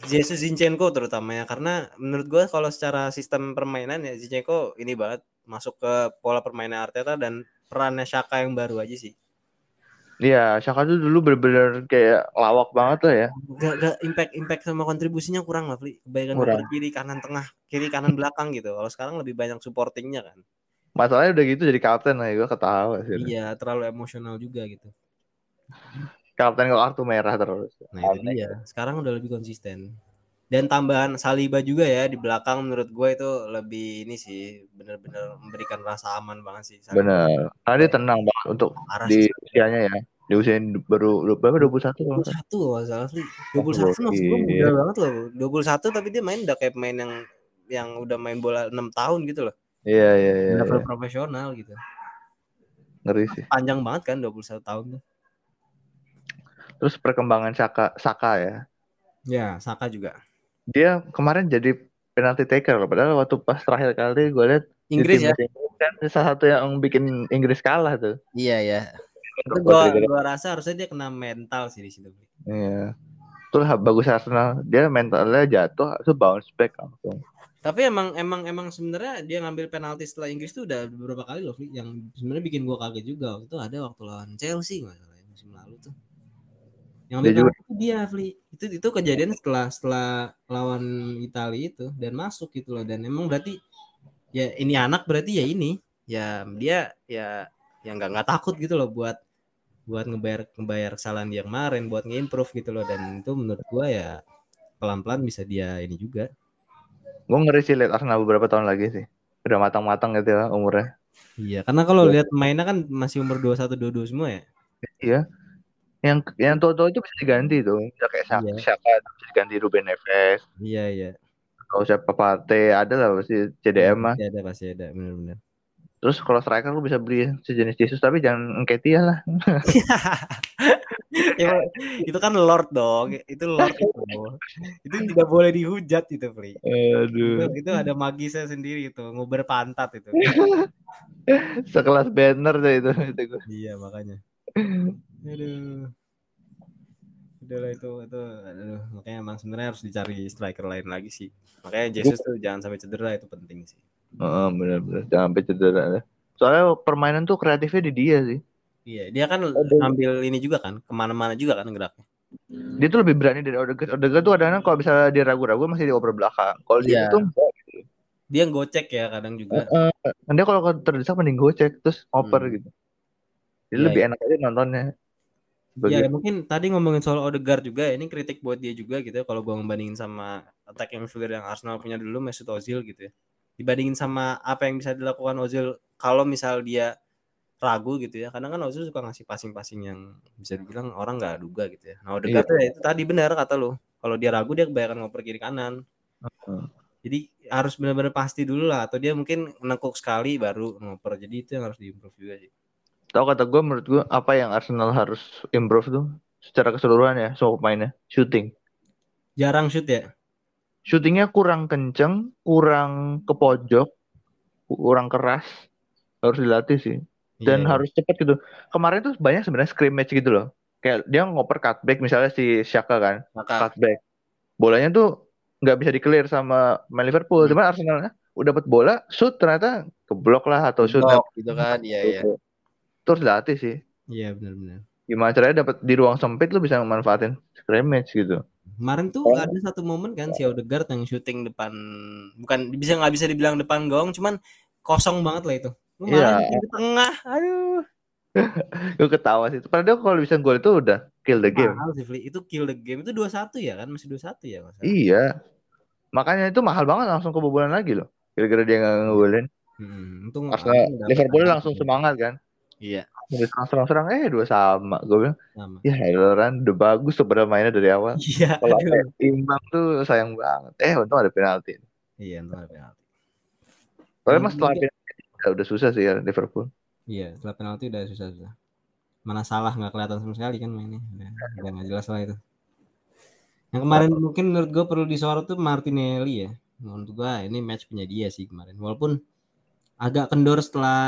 S1: Jesus Zinchenko terutama ya karena menurut gua kalau secara sistem permainan ya Zinchenko ini banget masuk ke pola permainan Arteta dan perannya Shaka yang baru aja sih.
S2: Iya, Shaka tuh dulu bener-bener kayak lawak banget tuh ya.
S1: Gak, gak impact impact sama kontribusinya kurang lah, Fli. Kebanyakan
S2: Kurang.
S1: kiri kanan tengah, kiri kanan belakang gitu. Kalau sekarang lebih banyak supportingnya kan.
S2: Masalahnya udah gitu jadi kapten lah, gue ketawa sih.
S1: Iya, terlalu emosional juga gitu.
S2: Kapten kalau kartu merah terus.
S1: Nah itu dia. Sekarang udah lebih konsisten. Dan tambahan Saliba juga ya di belakang menurut gue itu lebih ini sih bener-bener memberikan rasa aman banget sih.
S2: Bener. Karena dia tenang banget untuk
S1: Parah
S2: di
S1: sih.
S2: usianya ya. Di usia baru berapa 21 kalau nggak
S1: 21
S2: salah.
S1: kalau nggak salah sih.
S2: Oh,
S1: 21 maksud gue
S2: gokil.
S1: muda banget loh. 21 tapi dia main udah kayak pemain yang yang udah main bola 6 tahun gitu loh.
S2: Iya iya iya.
S1: Level
S2: iya.
S1: profesional gitu.
S2: Ngeri sih.
S1: Panjang banget kan 21 tahun tuh.
S2: Terus perkembangan Saka Saka ya.
S1: Ya, Saka juga.
S2: Dia kemarin jadi penalti taker loh. Padahal waktu pas terakhir kali gue lihat
S1: Inggris ya.
S2: Inggris kan salah satu yang bikin Inggris kalah tuh.
S1: Iya ya. Itu gua, gua rasa harusnya dia kena mental sih di situ.
S2: Iya. Terus bagus Arsenal. Dia mentalnya jatuh, terus bounce back langsung.
S1: Tapi emang emang emang sebenarnya dia ngambil penalti setelah Inggris tuh udah beberapa kali loh, yang sebenarnya bikin gua kaget juga. Waktu itu ada waktu lawan Chelsea nggak salah ya, musim lalu tuh. Yang
S2: Dia
S1: ambil
S2: juga-
S1: penalti itu dia, Fli. Itu itu kejadian setelah setelah lawan Italia itu dan masuk gitu loh dan emang berarti ya ini anak berarti ya ini ya dia ya yang nggak nggak takut gitu loh buat buat ngebayar ngebayar kesalahan dia kemarin buat nge-improve gitu loh dan itu menurut gua ya pelan-pelan bisa dia ini juga
S2: Gue ngeri sih lihat Arsenal beberapa tahun lagi sih. Udah matang-matang gitu ya umurnya.
S1: Iya, karena kalau lihat mainnya kan masih umur 21 22 semua ya.
S2: Iya. Yang yang tua-tua itu bisa diganti tuh. Bisa kayak Saka,
S1: Iya.
S2: Saka bisa diganti Ruben Neves.
S1: Iya, iya.
S2: Kalau siapa Pate ada lah pasti CDM mah.
S1: Pasti ada, pasti ada, benar-benar.
S2: Terus kalau striker lu bisa beli sejenis Jesus tapi jangan Nketiah lah. [laughs]
S1: Ya, [laughs] itu kan Lord dong, itu Lord itu. itu tidak boleh dihujat itu, Pri. Itu,
S2: Aduh.
S1: itu ada magisnya sendiri itu, nguber pantat itu. [laughs]
S2: Sekelas banner tuh itu. itu gua.
S1: iya, makanya. Aduh. Udahlah itu itu aduh, makanya emang sebenarnya harus dicari striker lain lagi sih. Makanya Jesus tuh jangan sampai cedera itu penting sih.
S2: Heeh, benar-benar jangan sampai cedera. Soalnya permainan tuh kreatifnya di dia sih.
S1: Iya, dia kan
S2: Ada-
S1: ngambil ini juga kan, ke mana-mana juga kan geraknya.
S2: Dia tuh lebih berani dari Odegaard. Odegaard tuh kadang kalau misalnya dia ragu-ragu masih dioper belakang. Kalau dia
S1: Iya.
S2: tuh enggak.
S1: Dia gocek ya kadang juga.
S2: Heeh. Dia kalau terdesak mending gocek terus oper
S1: Hmm.
S2: gitu. Jadi
S1: Iya,
S2: lebih enak aja nontonnya.
S1: Ya
S2: Begitu.
S1: mungkin tadi ngomongin soal Odegaard juga ini kritik buat dia juga gitu ya kalau gua ngebandingin sama attack yang midfielder yang Arsenal punya dulu Mesut Ozil gitu ya. Dibandingin sama apa yang bisa dilakukan Ozil kalau misal dia ragu gitu ya. Kadang kan Ozil suka ngasih passing-passing yang bisa dibilang orang nggak duga gitu ya. Nah Odegaard tuh ya itu tadi benar kata lu. Kalau dia ragu dia kebanyakan ngoper kiri kanan.
S2: Heeh.
S1: Jadi harus benar-benar pasti dulu lah atau dia mungkin nekuk sekali baru ngoper. Jadi itu yang harus diimprove juga sih.
S2: Tahu kata gue menurut gue apa yang Arsenal harus improve tuh secara keseluruhan ya semua pemainnya shooting.
S1: Jarang shoot ya.
S2: Shootingnya kurang kenceng, kurang ke pojok, kurang keras. Harus dilatih sih. Dan
S1: Iya.
S2: harus cepat gitu. Kemarin tuh banyak sebenarnya scrimmage gitu loh. Kayak dia ngoper cutback misalnya si Shaka kan,
S1: Maka
S2: cutback. Bolanya tuh nggak bisa di-clear sama main Liverpool.
S1: Hmm.
S2: Cuman Arsenalnya udah dapat bola, shoot ternyata keblok lah atau shoot
S1: blok gitu kan. Iya iya.
S2: Terus dilatih sih.
S1: Iya benar-benar.
S2: Gimana caranya dapat di ruang sempit lu bisa memanfaatin scrimmage gitu.
S1: Kemarin tuh
S2: Oh.
S1: ada satu momen kan si Odegaard yang syuting depan bukan bisa nggak bisa dibilang depan gawang cuman kosong banget lah itu. Lu
S2: Iya.
S1: malah di tengah. Aduh. [laughs]
S2: Gue ketawa sih. Padahal kalau bisa gol itu udah kill the game.
S1: Mahal sih, Fli. Itu kill the game. Itu 21 ya kan? Masih 21 ya, Mas?
S2: Iya. Makanya itu mahal banget langsung kebobolan lagi loh. Kira-kira dia nggak ngegolin.
S1: Hmm, untung
S2: Arsenal, Liverpool
S1: penalti.
S2: langsung semangat kan.
S1: Iya,
S2: Udah serang-serang eh dua sama. Gue bilang,
S1: sama.
S2: ya Heloran udah bagus sebenarnya mainnya dari awal.
S1: Iya,
S2: Kalau imbang tuh sayang banget. Eh untung ada penalti.
S1: Iya, untung ada penalti.
S2: Soalnya
S1: Yang
S2: mas setelah penalti udah, udah susah sih ya Liverpool.
S1: Iya, setelah penalti udah susah-susah. Mana salah nggak kelihatan sama sekali kan mainnya. Udah, nggak jelas lah itu. Yang kemarin mungkin menurut gue perlu disorot tuh Martinelli ya. Menurut gue ini match punya dia sih kemarin. Walaupun agak kendor setelah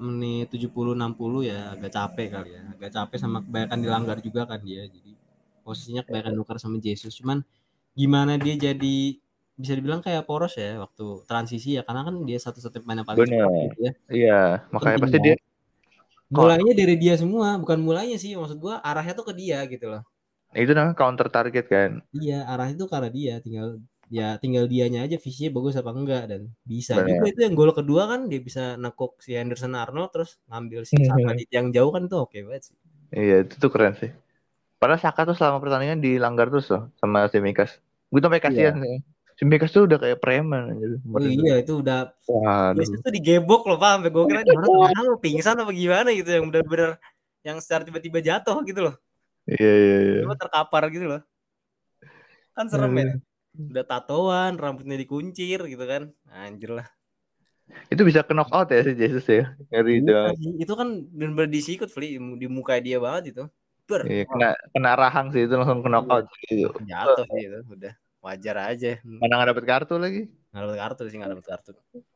S1: menit 70-60 ya agak capek kali ya. Agak capek sama kebanyakan dilanggar juga kan dia. Jadi posisinya kebanyakan nuker sama Jesus. Cuman gimana dia jadi bisa dibilang kayak poros ya waktu transisi ya karena kan dia satu-satunya pemain yang paling
S2: Bener.
S1: cepat gitu ya.
S2: Iya, makanya
S1: Penting
S2: pasti dia
S1: mulainya dari dia semua bukan mulainya sih maksud gua arahnya tuh ke dia gitu loh
S2: itu namanya counter target kan.
S1: iya arahnya tuh karena dia tinggal ya tinggal dianya aja visinya bagus apa enggak dan bisa
S2: Bener.
S1: juga itu yang gol kedua kan dia bisa nekuk si Henderson Arnold terus ngambil si. Saka [laughs] di yang jauh kan tuh oke banget sih
S2: Iya, itu tuh keren sih. Padahal Saka tuh selama pertandingan dilanggar terus loh sama Simikas. Gue sampai kasihan sih. Simikas tuh udah kayak preman anjir.
S1: oh, iya itu udah
S2: Waduh.
S1: Yesus tuh digebok loh pak sampai gue kira di mana tengah lu pingsan apa gimana gitu yang bener-bener yang secara tiba-tiba jatuh gitu loh.
S2: Iya iya iya.
S1: Cuma terkapar gitu loh. Kan serem ya. Udah tatoan, rambutnya dikuncir gitu kan. Anjir lah.
S2: Itu bisa ke knock out ya si Jesus ya. Ngeri itu.
S1: Iya sih, itu kan bener-bener disikut Fli di muka dia banget itu. Ber,
S2: Iya, kena kena rahang sih itu langsung ke knock out gitu.
S1: jatuh sih itu udah wajar aja.
S2: Mana nggak dapet kartu lagi?
S1: Nggak dapet kartu sih nggak dapet kartu.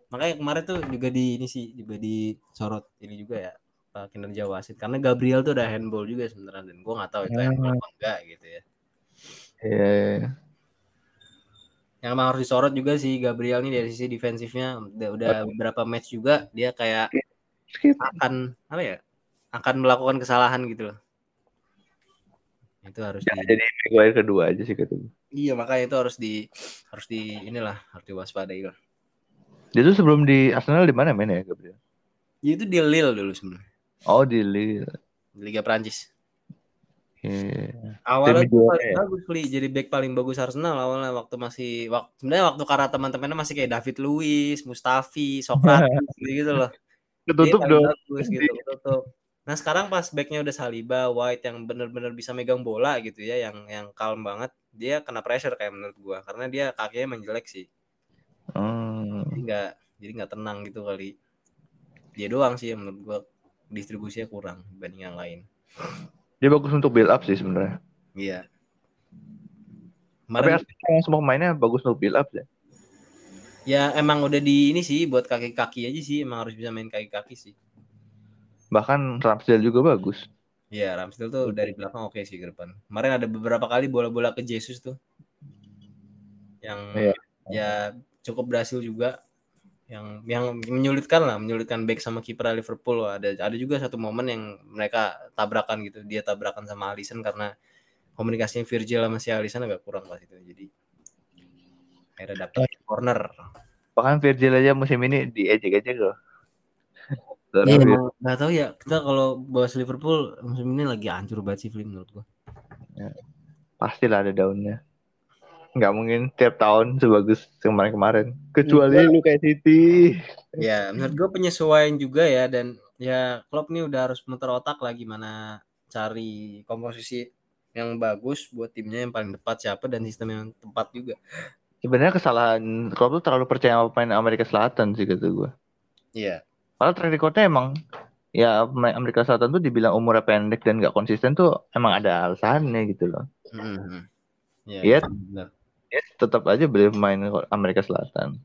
S1: Makanya kemarin tuh juga di ini sih juga disorot ini juga ya kinerja wasit karena Gabriel tuh udah handball juga sebenarnya dan gua nggak tahu itu
S2: Hmm.
S1: handball apa enggak gitu ya.
S2: Iya. iya.
S1: Yang emang harus disorot juga sih Gabriel nih dari sisi defensifnya udah, udah beberapa match juga dia kayak akan apa ya akan melakukan kesalahan gitu loh. Itu harus
S2: Ya,
S1: di
S2: jadi Maguire kedua aja sih gue.
S1: Iya makanya itu harus di harus di inilah harus diwaspadai lah.
S2: Dia tuh sebelum di Arsenal di mana main ya Gabriel?
S1: Ya, itu di Lille dulu sebenarnya
S2: Oh di Lille.
S1: di Liga Prancis.
S2: Iya.
S1: Awalnya tuh paling
S2: ya?
S1: bagus beli jadi back paling bagus Arsenal awalnya waktu masih waktu sebenarnya waktu karena teman-temannya masih kayak David Luiz, Mustafi, Sokrates [laughs] gitu loh. Dia
S2: Ketutup dong.
S1: bagus gitu ketutup. Nah sekarang pas backnya udah Saliba, White yang bener-bener bisa megang bola gitu ya, yang yang calm banget, dia kena pressure kayak menurut gua karena dia kakinya emang jelek sih.
S2: Hmm.
S1: Jadi nggak jadi nggak tenang gitu kali. Dia doang sih yang menurut gua distribusinya kurang dibanding yang lain.
S2: Dia bagus untuk build up sih sebenarnya.
S1: Iya.
S2: Tapi
S1: Kemarin
S2: yang semua pemainnya bagus untuk build up ya.
S1: ya emang udah di ini sih buat kaki-kaki aja sih emang harus bisa main kaki-kaki sih.
S2: Bahkan Ramsdale juga bagus.
S1: Iya, Ramsdale tuh dari belakang oke sih ke depan. Kemarin ada beberapa kali bola-bola ke Jesus tuh. Yang
S2: Iya.
S1: ya cukup berhasil juga. Yang yang menyulitkan lah, menyulitkan back sama kiper Liverpool. Ada ada juga satu momen yang mereka tabrakan gitu. Dia tabrakan sama Alisson karena komunikasinya Virgil sama si Alisson agak kurang pas itu. Jadi akhirnya dapat corner.
S2: Bahkan Virgil aja musim ini diejek-ejek loh.
S1: Iya, emang nggak tahu ya. Kita kalau bahas Liverpool musim ini lagi hancur banget sih Flim menurut gua.
S2: Pastilah ada daunnya. Nggak mungkin tiap tahun sebagus kemarin-kemarin. Kecuali lu kayak City.
S1: Ya, menurut gue penyesuaian juga ya dan ya Klopp nih udah harus muter otak lah gimana cari komposisi yang bagus buat timnya yang paling tepat siapa dan sistem yang tepat juga.
S2: Sebenarnya kesalahan Klopp tuh terlalu percaya sama pemain Amerika Selatan sih kata gue.
S1: Iya.
S2: Padahal track recordnya emang ya Amerika Selatan tuh dibilang umurnya pendek dan nggak konsisten tuh emang ada alasannya gitu loh.
S1: Mhm. Ya,
S2: Iya.
S1: itu benar.
S2: Ya tetap aja beli pemain Amerika Selatan.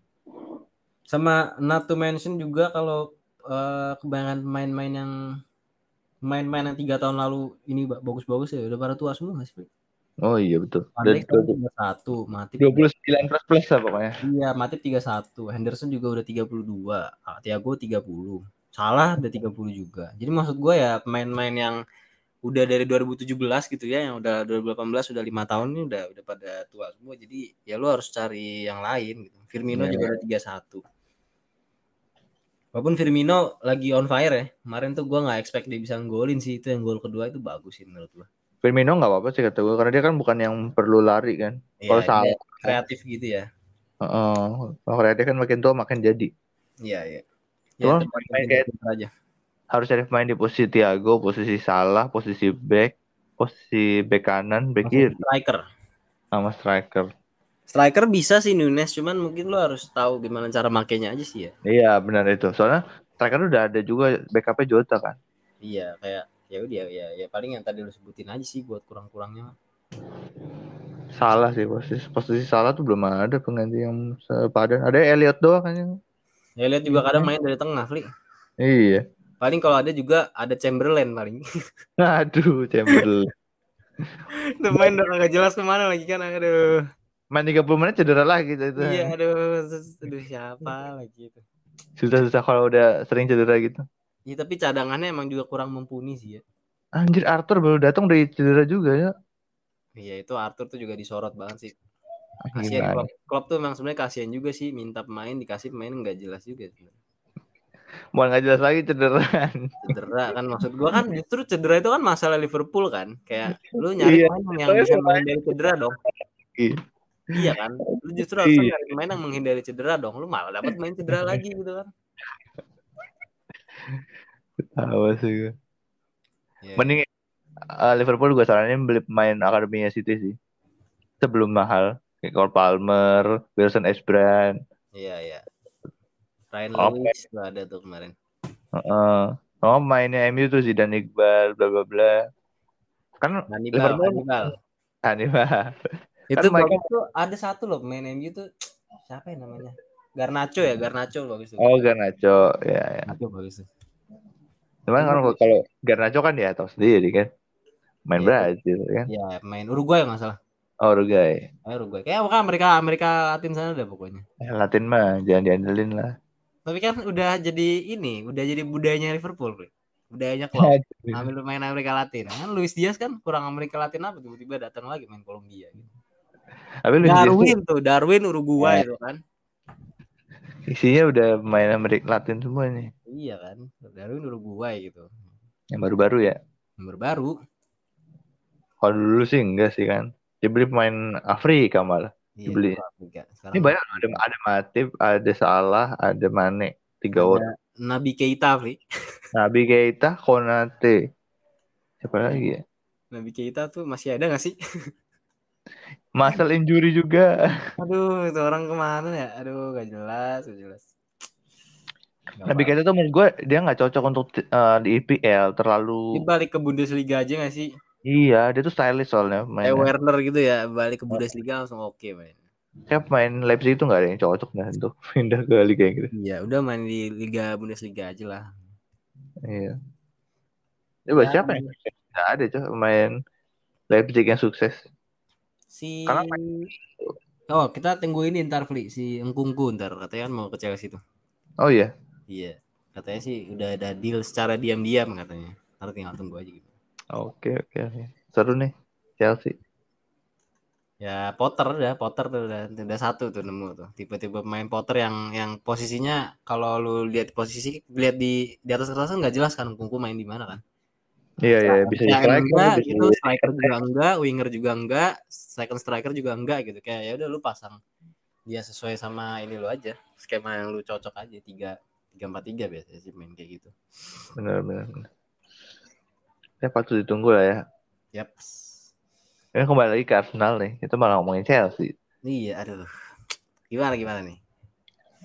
S1: Sama not to mention juga kalau eh, kebanyakan pemain-pemain yang main-main yang tiga tahun lalu ini ba- bagus-bagus ya udah pada tua semua sih?
S2: Oh iya betul.
S1: Van Dijk tahun 31, Matip
S2: 29 plus plus lah pokoknya.
S1: Iya, Matip 31, Henderson juga udah 32, ah, Thiago 30. Salah udah 30 juga. Jadi maksud gue ya pemain-pemain yang udah dari 2017 gitu ya, yang udah 2018 udah lima tahun ini udah udah pada tua semua. Jadi ya lu harus cari yang lain gitu. Firmino
S2: Iya.
S1: juga udah 31. Walaupun Firmino lagi on fire ya. Kemarin tuh gua nggak expect dia bisa golin sih. Itu yang gol kedua itu bagus sih menurut gua.
S2: Firmino nggak apa-apa sih kata gue karena dia kan bukan yang perlu lari kan. Kalau
S1: Iya,
S2: salah.
S1: dia kreatif gitu ya.
S2: Heeh. Kalau dia kan makin tua makin jadi.
S1: Iya, iya.
S2: Cuma
S1: tergantung
S2: main kayak-
S1: pinter aja.
S2: Harus ada pemain di posisi Thiago, posisi Salah, posisi back, posisi back kanan, back kiri,
S1: Striker.
S2: sama striker.
S1: Striker bisa sih Nunes, cuman mungkin lo harus tahu gimana cara makainya aja sih ya.
S2: Iya benar itu. Soalnya striker udah ada juga backupnya Jota kan.
S1: Iya, kayak ya udah ya ya paling yang tadi lo sebutin aja sih buat kurang-kurangnya.
S2: Salah sih posisi posisi salah tuh belum ada pengganti yang sepadan. Ada Elliot doang kan yang.
S1: Ya lihat juga kadang main dari tengah, Fli.
S2: Iya.
S1: Paling kalau ada juga ada Chamberlain paling. [laughs]
S2: Aduh, Chamberlain.
S1: Itu main udah kagak jelas ke mana lagi kan, aduh.
S2: Main 30 menit cedera lagi gitu. itu.
S1: Iya, aduh, aduh siapa lagi itu.
S2: Susah-susah kalau udah sering cedera gitu.
S1: Ya, tapi cadangannya emang juga kurang mumpuni sih ya.
S2: Anjir Arthur baru datang dari cedera juga ya.
S1: Iya, itu Arthur tuh juga disorot banget sih.
S2: Gimana?
S1: Kasihan Klopp. Klopp tuh emang sebenarnya kasihan juga sih minta pemain dikasih pemain nggak jelas juga.
S2: Mau nggak jelas lagi cederaan.
S1: cedera kan maksud gua kan justru cedera itu kan masalah Liverpool kan kayak lu nyari
S2: Iya.
S1: pemain yang bisa menghindari cedera dong
S2: Iya.
S1: iya kan lu justru harus
S2: Iya.
S1: nyari pemain yang menghindari cedera dong lu malah dapat main cedera lagi gitu kan
S2: Tahu sih gue.
S1: Iya.
S2: Mending uh, Liverpool gue saranin beli pemain akademinya City sih. Sebelum mahal. Kayak Cole Palmer, Wilson Esbrand.
S1: Iya, iya. Ryan
S2: Oke.
S1: Lewis tuh ada tuh kemarin.
S2: Heeh. Oh mainnya MU tuh Zidane Iqbal bla bla bla. Kan
S1: Hannibal,
S2: Liverpool
S1: Hannibal.
S2: Hannibal.
S1: Itu
S2: mereka-
S1: bagus tuh ada satu loh main MU tuh siapa ya namanya? Garnacho ya, Garnacho bagus tuh.
S2: Oh Garnacho ya ya.
S1: Garnacho bagus tuh.
S2: Cuman kan
S1: Bagus.
S2: kalau Garnacho kan ya tahu sendiri kan. Main
S1: Iya.
S2: Brazil kan.
S1: Iya, main Uruguay nggak salah.
S2: Oh Uruguay.
S1: Eh, Uruguay. Kayak apa Amerika Amerika Latin sana deh pokoknya.
S2: Eh, Latin mah jangan diandelin lah.
S1: Tapi kan udah jadi ini, udah jadi budayanya Liverpool, Bro. Budayanya klub. [laughs] Ambil pemain Amerika Latin. Kan Luis Diaz kan kurang Amerika Latin apa tiba-tiba datang lagi main Kolombia gitu. Darwin tuh, Darwin Uruguay tuh kan.
S2: isinya udah main Amerika Latin semua nih.
S1: Iya kan. Darwin Uruguay gitu.
S2: Yang baru-baru ya.
S1: Nomor baru.
S2: Kalau dulu sih enggak sih kan. Dia beli pemain Afrika malah.
S1: Iya,
S2: Dibeli.
S1: Afrika. Sekarang
S2: Ini banyak ada ada Matip, ada Salah, ada Mane, tiga orang.
S1: Nabi Keita, Fli. [laughs]
S2: Nabi Keita, Konate. Siapa lagi ya?
S1: Nabi Keita tuh masih ada gak sih?
S2: Muscle injury juga. [laughs]
S1: Aduh, itu orang ke mana ya? Aduh, gak jelas, gak jelas.
S2: Nabi
S1: apa-apa.
S2: Keita tuh menurut gue dia nggak cocok untuk eh, di IPL terlalu.
S1: Dia balik ke Bundesliga aja gak sih?
S2: Iya, dia tuh stylish soalnya
S1: Kayak
S2: mainnya.
S1: Werner gitu ya, balik ke Bundesliga langsung oke main.
S2: Kayak pemain Leipzig itu nggak ada yang cocok dah untuk [laughs] pindah ke Liga Inggris.
S1: Iya, udah main di Liga Bundesliga aja lah.
S2: Iya. Coba
S1: Ya.
S2: siapa yang? Nggak ada coba pemain Leipzig yang sukses.
S1: Si
S2: Karena
S1: Oh, kita tunggu ini ntar Fli, si Engkungku ntar katanya kan mau ke Chelsea tuh.
S2: Oh iya.
S1: Iya. Katanya sih udah ada deal secara diam-diam katanya. Ntar tinggal tunggu aja gitu.
S2: Oke oke oke. Seru nih Chelsea.
S1: Ya Potter udah, Potter tuh udah, udah satu tuh nemu tuh. Tipe-tipe main Potter yang yang posisinya kalau lu lihat posisi lihat di di atas kertas kan nggak jelas kan Engkungku main di mana kan.
S2: Iya iya bisa
S1: Ya,
S2: striker,
S1: enggak
S2: bisa
S1: gitu, striker juga enggak, winger juga enggak, second striker juga enggak gitu. Kayak ya udah lu pasang dia sesuai sama ini lu aja, skema yang lu cocok aja tiga tiga empat tiga biasanya sih main kayak gitu.
S2: Benar benar. benar. Ya patut ditunggu lah ya.
S1: Yap.
S2: Ini kembali lagi ke Arsenal nih. Itu malah ngomongin Chelsea.
S1: Iya, aduh. Gimana gimana nih?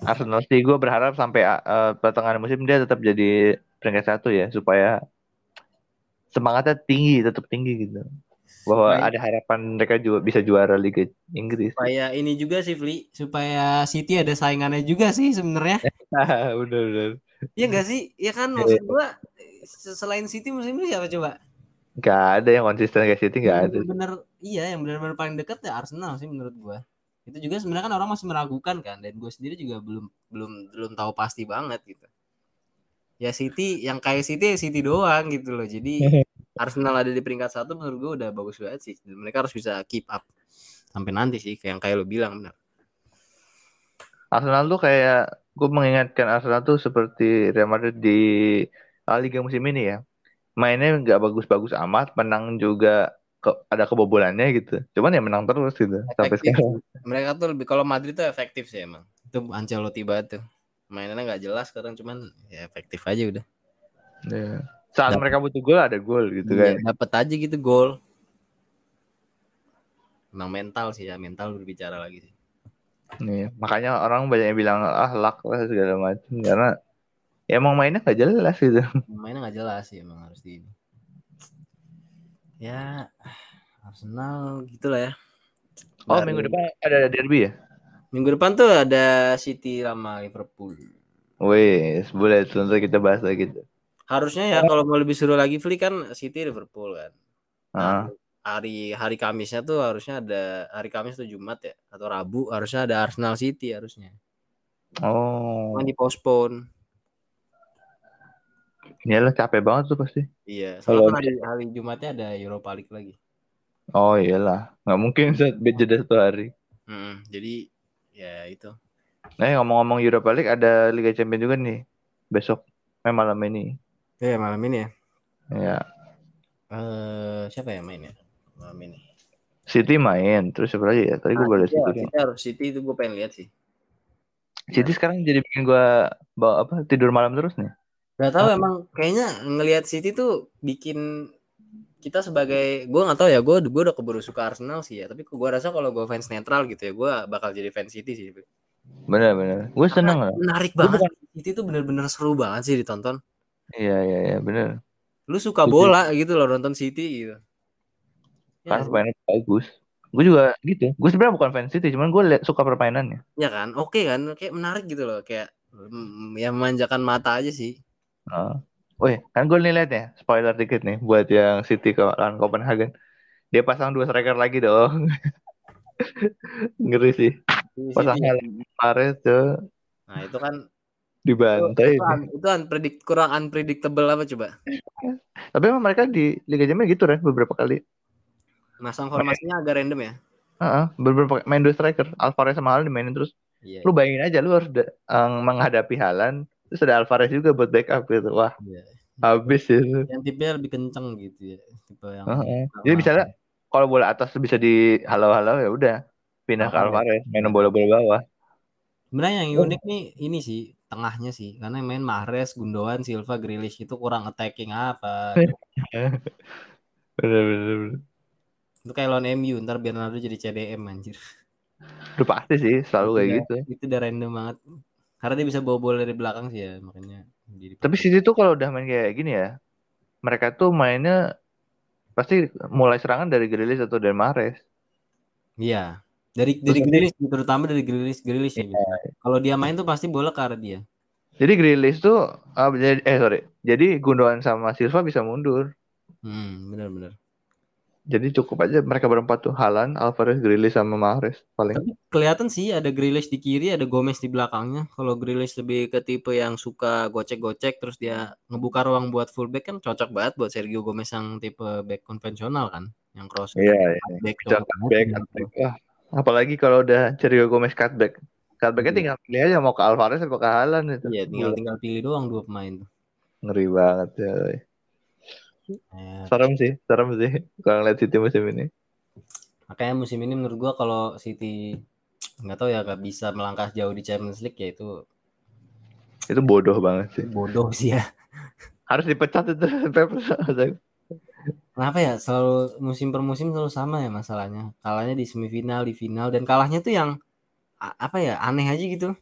S2: Arsenal sih gue berharap sampai uh, pertengahan musim dia tetap jadi peringkat satu ya supaya semangatnya tinggi tetap tinggi gitu bahwa
S1: Supaya-
S2: ada harapan mereka juga bisa juara Liga Inggris.
S1: supaya ini juga sih Fli, supaya City ada saingannya juga sih sebenarnya. [laughs]
S2: udah udah.
S1: Iya enggak sih? Iya kan
S2: Iya.
S1: maksud gua se- selain City musim ini siapa coba?
S2: Gak ada yang konsisten kayak City gak ada.
S1: Bener iya yang benar-benar paling dekat ya Arsenal sih menurut gua. Itu juga sebenarnya kan orang masih meragukan kan dan gue sendiri juga belum belum belum tahu pasti banget gitu. Ya City yang kayak City ya City doang gitu loh. Jadi [laughs] Arsenal ada di peringkat satu menurut gue udah bagus banget sih. Dan mereka harus bisa keep up sampai nanti sih kayak yang kayak lo bilang benar.
S2: Arsenal tuh kayak gue mengingatkan Arsenal tuh seperti Real Madrid di Liga musim ini ya. Mainnya nggak bagus-bagus amat, menang juga ke, ada kebobolannya gitu. Cuman ya menang terus gitu sampai
S1: Efektif.
S2: sekarang.
S1: Mereka tuh lebih kalau Madrid tuh efektif sih emang. Itu Ancelotti banget tuh. Mainannya nggak jelas sekarang cuman ya efektif aja udah.
S2: Iya. Saat
S1: Dap-
S2: mereka butuh gol ada gol gitu
S1: Iya,
S2: kan.
S1: Dapat aja gitu gol. Emang mental sih ya, mental berbicara lagi sih.
S2: Nih, makanya orang banyak yang bilang ah luck lah segala macam karena ya emang mainnya nggak jelas gitu.
S1: Mainnya nggak jelas sih emang harus di. Ya Arsenal gitulah ya.
S2: Oh
S1: Baru-
S2: minggu depan ada derby ya?
S1: Minggu depan tuh ada City sama Liverpool.
S2: Wes, boleh tuh kita bahas lagi tuh.
S1: Harusnya ya kalau mau lebih seru lagi Fli kan City Liverpool kan. Nah,
S2: Ah,
S1: hari hari Kamisnya tuh harusnya ada hari Kamis tuh Jumat ya atau Rabu harusnya ada Arsenal City harusnya.
S2: oh,
S1: Cuma di postpone.
S2: ini lah capek banget tuh pasti.
S1: Iya,
S2: Kalau
S1: soalnya kan hari, hari Jumatnya ada Europa League lagi.
S2: Oh iyalah, nggak mungkin saat jeda satu hari.
S1: Mm, jadi ya itu.
S2: Nah ngomong-ngomong Europa League ada Liga Champions juga nih besok, eh malam ini.
S1: Ya malam ini ya.
S2: Ya,
S1: Eh siapa yang main ya malam ini?
S2: City main, terus siapa lagi ya? Tadi gue
S1: Nah,
S2: baru
S1: City.
S2: City
S1: harus City itu gue pengen lihat sih.
S2: City sekarang jadi bikin gue bawa apa tidur malam terus nih.
S1: Gak tahu emang kayaknya ngelihat City tuh bikin kita sebagai gue nggak tahu ya gue gue udah keburu suka Arsenal sih ya tapi gue rasa kalau gue fans netral gitu ya gue bakal jadi fans City sih
S2: bener bener gue seneng lah
S1: menarik banget bukan... City tuh bener-bener seru banget sih ditonton
S2: iya iya iya bener
S1: lu suka City. bola gitu loh nonton City gitu
S2: kan ya, permainan bagus gue juga gitu gue sebenarnya bukan fans City cuman gue suka permainannya
S1: ya kan oke okay, kan kayak menarik gitu loh kayak mm, ya memanjakan mata aja sih
S2: uh. Wih, kan gue nih liat ya, spoiler dikit nih buat yang City ke lawan Copenhagen. Dia pasang dua striker lagi dong. [laughs] Ngeri sih. Pasang Mares tuh.
S1: Nah, itu kan
S2: dibantai.
S1: Itu, itu, itu unpredict, kurang unpredictable apa coba?
S2: Tapi emang mereka di Liga Champions gitu kan beberapa kali.
S1: Masang formasinya agak random ya?
S2: Heeh, uh -uh, beberapa main dua striker, Alvarez sama Haaland dimainin terus. Iya, lu iya. bayangin aja lu harus um, menghadapi Haaland Terus ada Alvarez juga buat backup gitu. Wah. Yeah. Habis ya.
S1: Yang tipenya lebih kenceng gitu ya. Tipe yang
S2: uh -huh. Jadi misalnya kalau bola atas bisa di halau-halau ya udah pindah oh, ke Alvarez, ya. main bola-bola bawah.
S1: Sebenarnya yang unik nih ini sih tengahnya sih karena main Mahrez, Gundogan, Silva, Grealish itu kurang attacking apa. [laughs]
S2: bener, bener, bener.
S1: Itu kayak lawan MU ntar Bernardo jadi CDM anjir.
S2: Udah pasti sih selalu kayak
S1: ya,
S2: gitu.
S1: Itu udah random banget. Karena dia bisa bawa bola dari belakang sih ya, makanya.
S2: Tapi City tuh kalau udah main kayak gini ya, mereka tuh mainnya pasti mulai serangan dari Grilis atau dari Mahrez.
S1: Iya. Dari dari Grilis terutama dari Grilis Grilis ya. Gitu. Kalau dia main tuh pasti bola ke arah dia.
S2: Jadi Grilis tuh uh, eh sorry. Jadi Gundogan sama Silva bisa mundur.
S1: Hmm, benar-benar.
S2: Jadi cukup aja mereka berempat tuh Halan, Alvarez, Grealish sama Mahrez paling. Tapi
S1: kelihatan sih ada Grealish di kiri, ada Gomez di belakangnya. Kalau Grealish lebih ke tipe yang suka gocek-gocek terus dia ngebuka ruang buat fullback kan cocok banget buat Sergio Gomez yang tipe back konvensional kan, yang cross.
S2: Iya, iya. Back, back, back. Wah, apalagi kalau udah Sergio Gomez cutback. Cutbacknya iya. tinggal pilih aja mau ke Alvarez atau ke Halan itu.
S1: Iya, tinggal tinggal pilih doang dua pemain tuh.
S2: Ngeri banget ya. Ya. Serem sih, serem sih kalau ngeliat City musim ini.
S1: Makanya musim ini menurut gua kalau City nggak tahu ya nggak bisa melangkah jauh di Champions League ya itu
S2: itu bodoh banget sih.
S1: Bodoh sih ya.
S2: Harus dipecat itu [laughs]
S1: Kenapa ya selalu musim per musim selalu sama ya masalahnya. Kalahnya di semifinal, di final dan kalahnya tuh yang apa ya aneh aja gitu.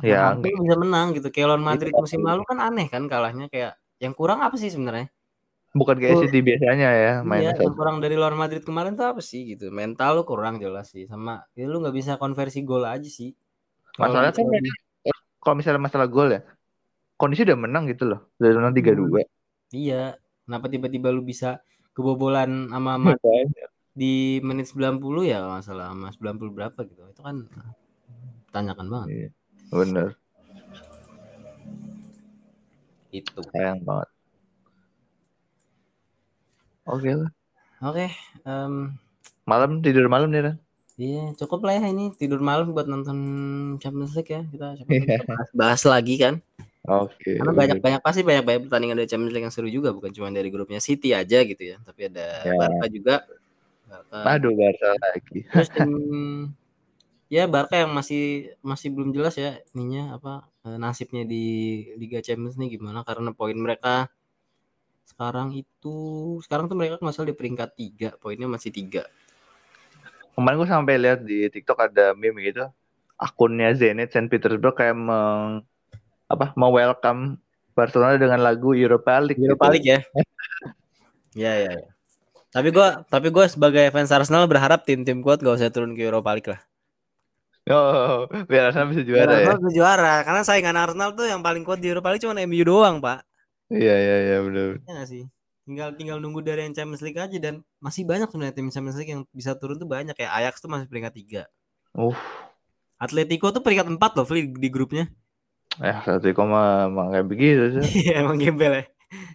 S1: Ya, nah, bisa menang gitu. Kayak lawan Madrid musim lalu kan aneh kan kalahnya kayak yang kurang apa sih sebenarnya?
S2: Bukan kayak City biasanya ya
S1: main. Iya, yang kurang dari luar Madrid kemarin tuh apa sih gitu? Mental lu kurang jelas sih sama ya lu nggak bisa konversi gol aja sih.
S2: Masalahnya kan kalau misalnya masalah gol ya, kondisi udah menang gitu loh. Udah menang tiga dua. Hmm.
S1: Iya, kenapa tiba-tiba lu bisa kebobolan sama Madrid di menit 90 ya masalah sama 90 berapa gitu. Itu kan tanyakan banget. Iya,
S2: bener.
S1: Itu.
S2: Sayang banget. Oke lah.
S1: Oke. Um,
S2: malam tidur malam nih, Ran.
S1: Iya, cukup lah ya ini tidur malam buat nonton Champions League ya. Kita, kita bahas, bahas lagi kan.
S2: Oke. Okay.
S1: Karena banyak-banyak pasti banyak-banyak pertandingan dari Champions League yang seru juga, bukan cuma dari grupnya City aja gitu ya, tapi ada ya. Barca juga.
S2: Barca. Aduh, Barca lagi.
S1: Terus [laughs] tim ya Barca yang masih masih belum jelas ya ininya apa eh, nasibnya di Liga Champions nih gimana karena poin mereka sekarang itu sekarang tuh mereka masih di peringkat tiga, poinnya masih tiga.
S2: Kemarin gue sampai lihat di TikTok ada meme gitu, akunnya Zenit Saint Petersburg kayak meng, apa mau welcome Barcelona dengan lagu Europa League.
S1: Europa gitu. League ya. [laughs] ya ya. ya. Tapi gue tapi gue sebagai fans Arsenal berharap tim-tim kuat gak usah turun ke Europa League lah.
S2: Oh, biar Arsenal bisa juara biar
S1: Arsenal ya. bisa juara karena saingan Arsenal tuh yang paling kuat di Europa League cuma MU doang, Pak.
S2: Iya iya iya benar.
S1: Iya sih? Tinggal tinggal nunggu dari yang Champions League aja dan masih banyak sebenarnya tim Champions League yang bisa turun tuh banyak kayak Ajax tuh masih peringkat tiga.
S2: Uh.
S1: Atletico tuh peringkat empat loh di, di grupnya.
S2: Eh, Atletico mah emang kayak begitu sih. [laughs]
S1: Iya, emang gembel ya.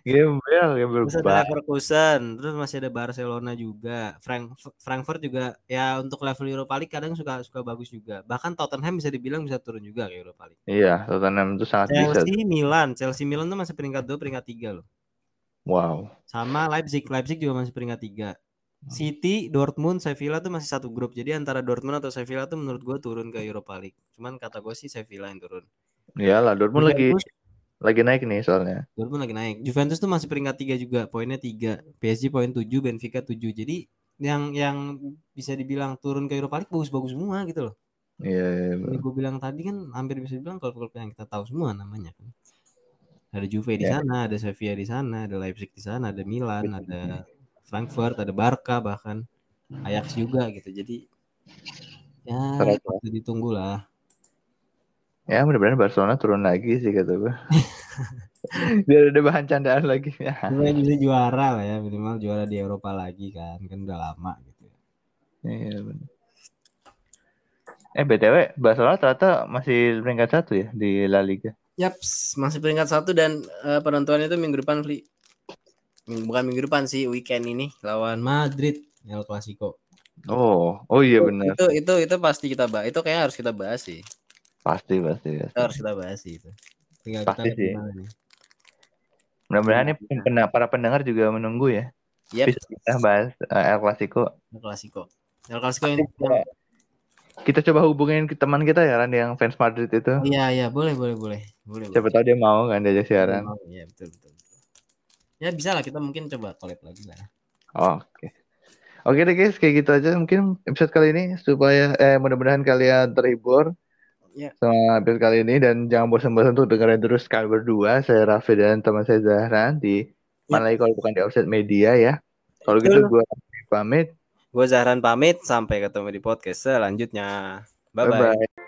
S2: Gembel, gembel
S1: Terus ada Leverkusen, terus masih ada Barcelona juga. Frank Frankfurt juga ya untuk level Europa League kadang suka suka bagus juga. Bahkan Tottenham bisa dibilang bisa turun juga ke Europa League.
S2: Iya, Tottenham itu sangat
S1: Chelsea,
S2: bisa.
S1: Chelsea, Milan, Chelsea Milan tuh masih peringkat 2, peringkat 3 loh.
S2: Wow.
S1: Sama Leipzig, Leipzig juga masih peringkat 3. City, Dortmund, Sevilla tuh masih satu grup. Jadi antara Dortmund atau Sevilla tuh menurut gue turun ke Europa League. Cuman kata gue sih Sevilla yang turun.
S2: Iyalah, Dortmund lagi lagi naik nih soalnya.
S1: Dortmund lagi naik. Juventus tuh masih peringkat tiga juga, poinnya tiga. PSG poin tujuh, Benfica tujuh. Jadi yang yang bisa dibilang turun ke Europa League bagus-bagus semua gitu loh.
S2: Iya, iya,
S1: Ini
S2: iya.
S1: gue bilang tadi kan hampir bisa dibilang klub-klub yang kita tahu semua namanya kan. Ada Juve di
S2: Ya.
S1: sana, ada Sevilla di sana, ada Leipzig di sana, ada Milan, ada Frankfurt, ada Barca bahkan Ajax juga gitu. Jadi ya patut ditunggu lah.
S2: Ya mudah-mudahan Barcelona turun lagi sih kata gue. [laughs] Biar ada bahan candaan lagi. Ya.
S1: Bisa juara lah ya, minimal juara di Eropa lagi kan. Kan udah lama gitu.
S2: Iya, bener. Eh BTW Barcelona ternyata masih peringkat satu ya di La Liga.
S1: Yaps, masih peringkat satu dan eh, penentuannya itu minggu depan, Fli. Minggu, bukan minggu depan sih, weekend ini lawan Madrid El Clasico.
S2: Oh, oh iya benar.
S1: Itu itu itu pasti kita bahas. Itu kayaknya harus kita bahas sih.
S2: Pasti pasti. Pasti.
S1: harus kita bahas itu. Tinggal
S2: Pasti
S1: kita
S2: sih. Mudah-mudahan nih pen- para pendengar juga menunggu ya.
S1: Yep,
S2: Bisa kita bahas eh, El Clasico.
S1: El Clasico. El Clasico yang,
S2: Kita, kita coba hubungin ke teman kita ya Ran yang fans Madrid itu.
S1: Oh, iya iya boleh boleh boleh boleh.
S2: Siapa tahu dia mau kan diajak siaran.
S1: Oh, Iya betul, betul betul. Ya bisa lah kita mungkin coba collab lagi lah.
S2: Oke. Oke deh guys, kayak gitu aja mungkin episode kali ini supaya eh mudah-mudahan kalian terhibur
S1: Ya.
S2: sama episode kali ini dan jangan bosan-bosan untuk dengerin terus kami berdua. Saya Raffi dan teman saya Zahran di mana lagi kalau bukan di Offset Media ya. Kalau gitu gue pamit.
S1: Gue Zahran pamit sampai ketemu di podcast selanjutnya. Bye bye.
S2: Bye bye.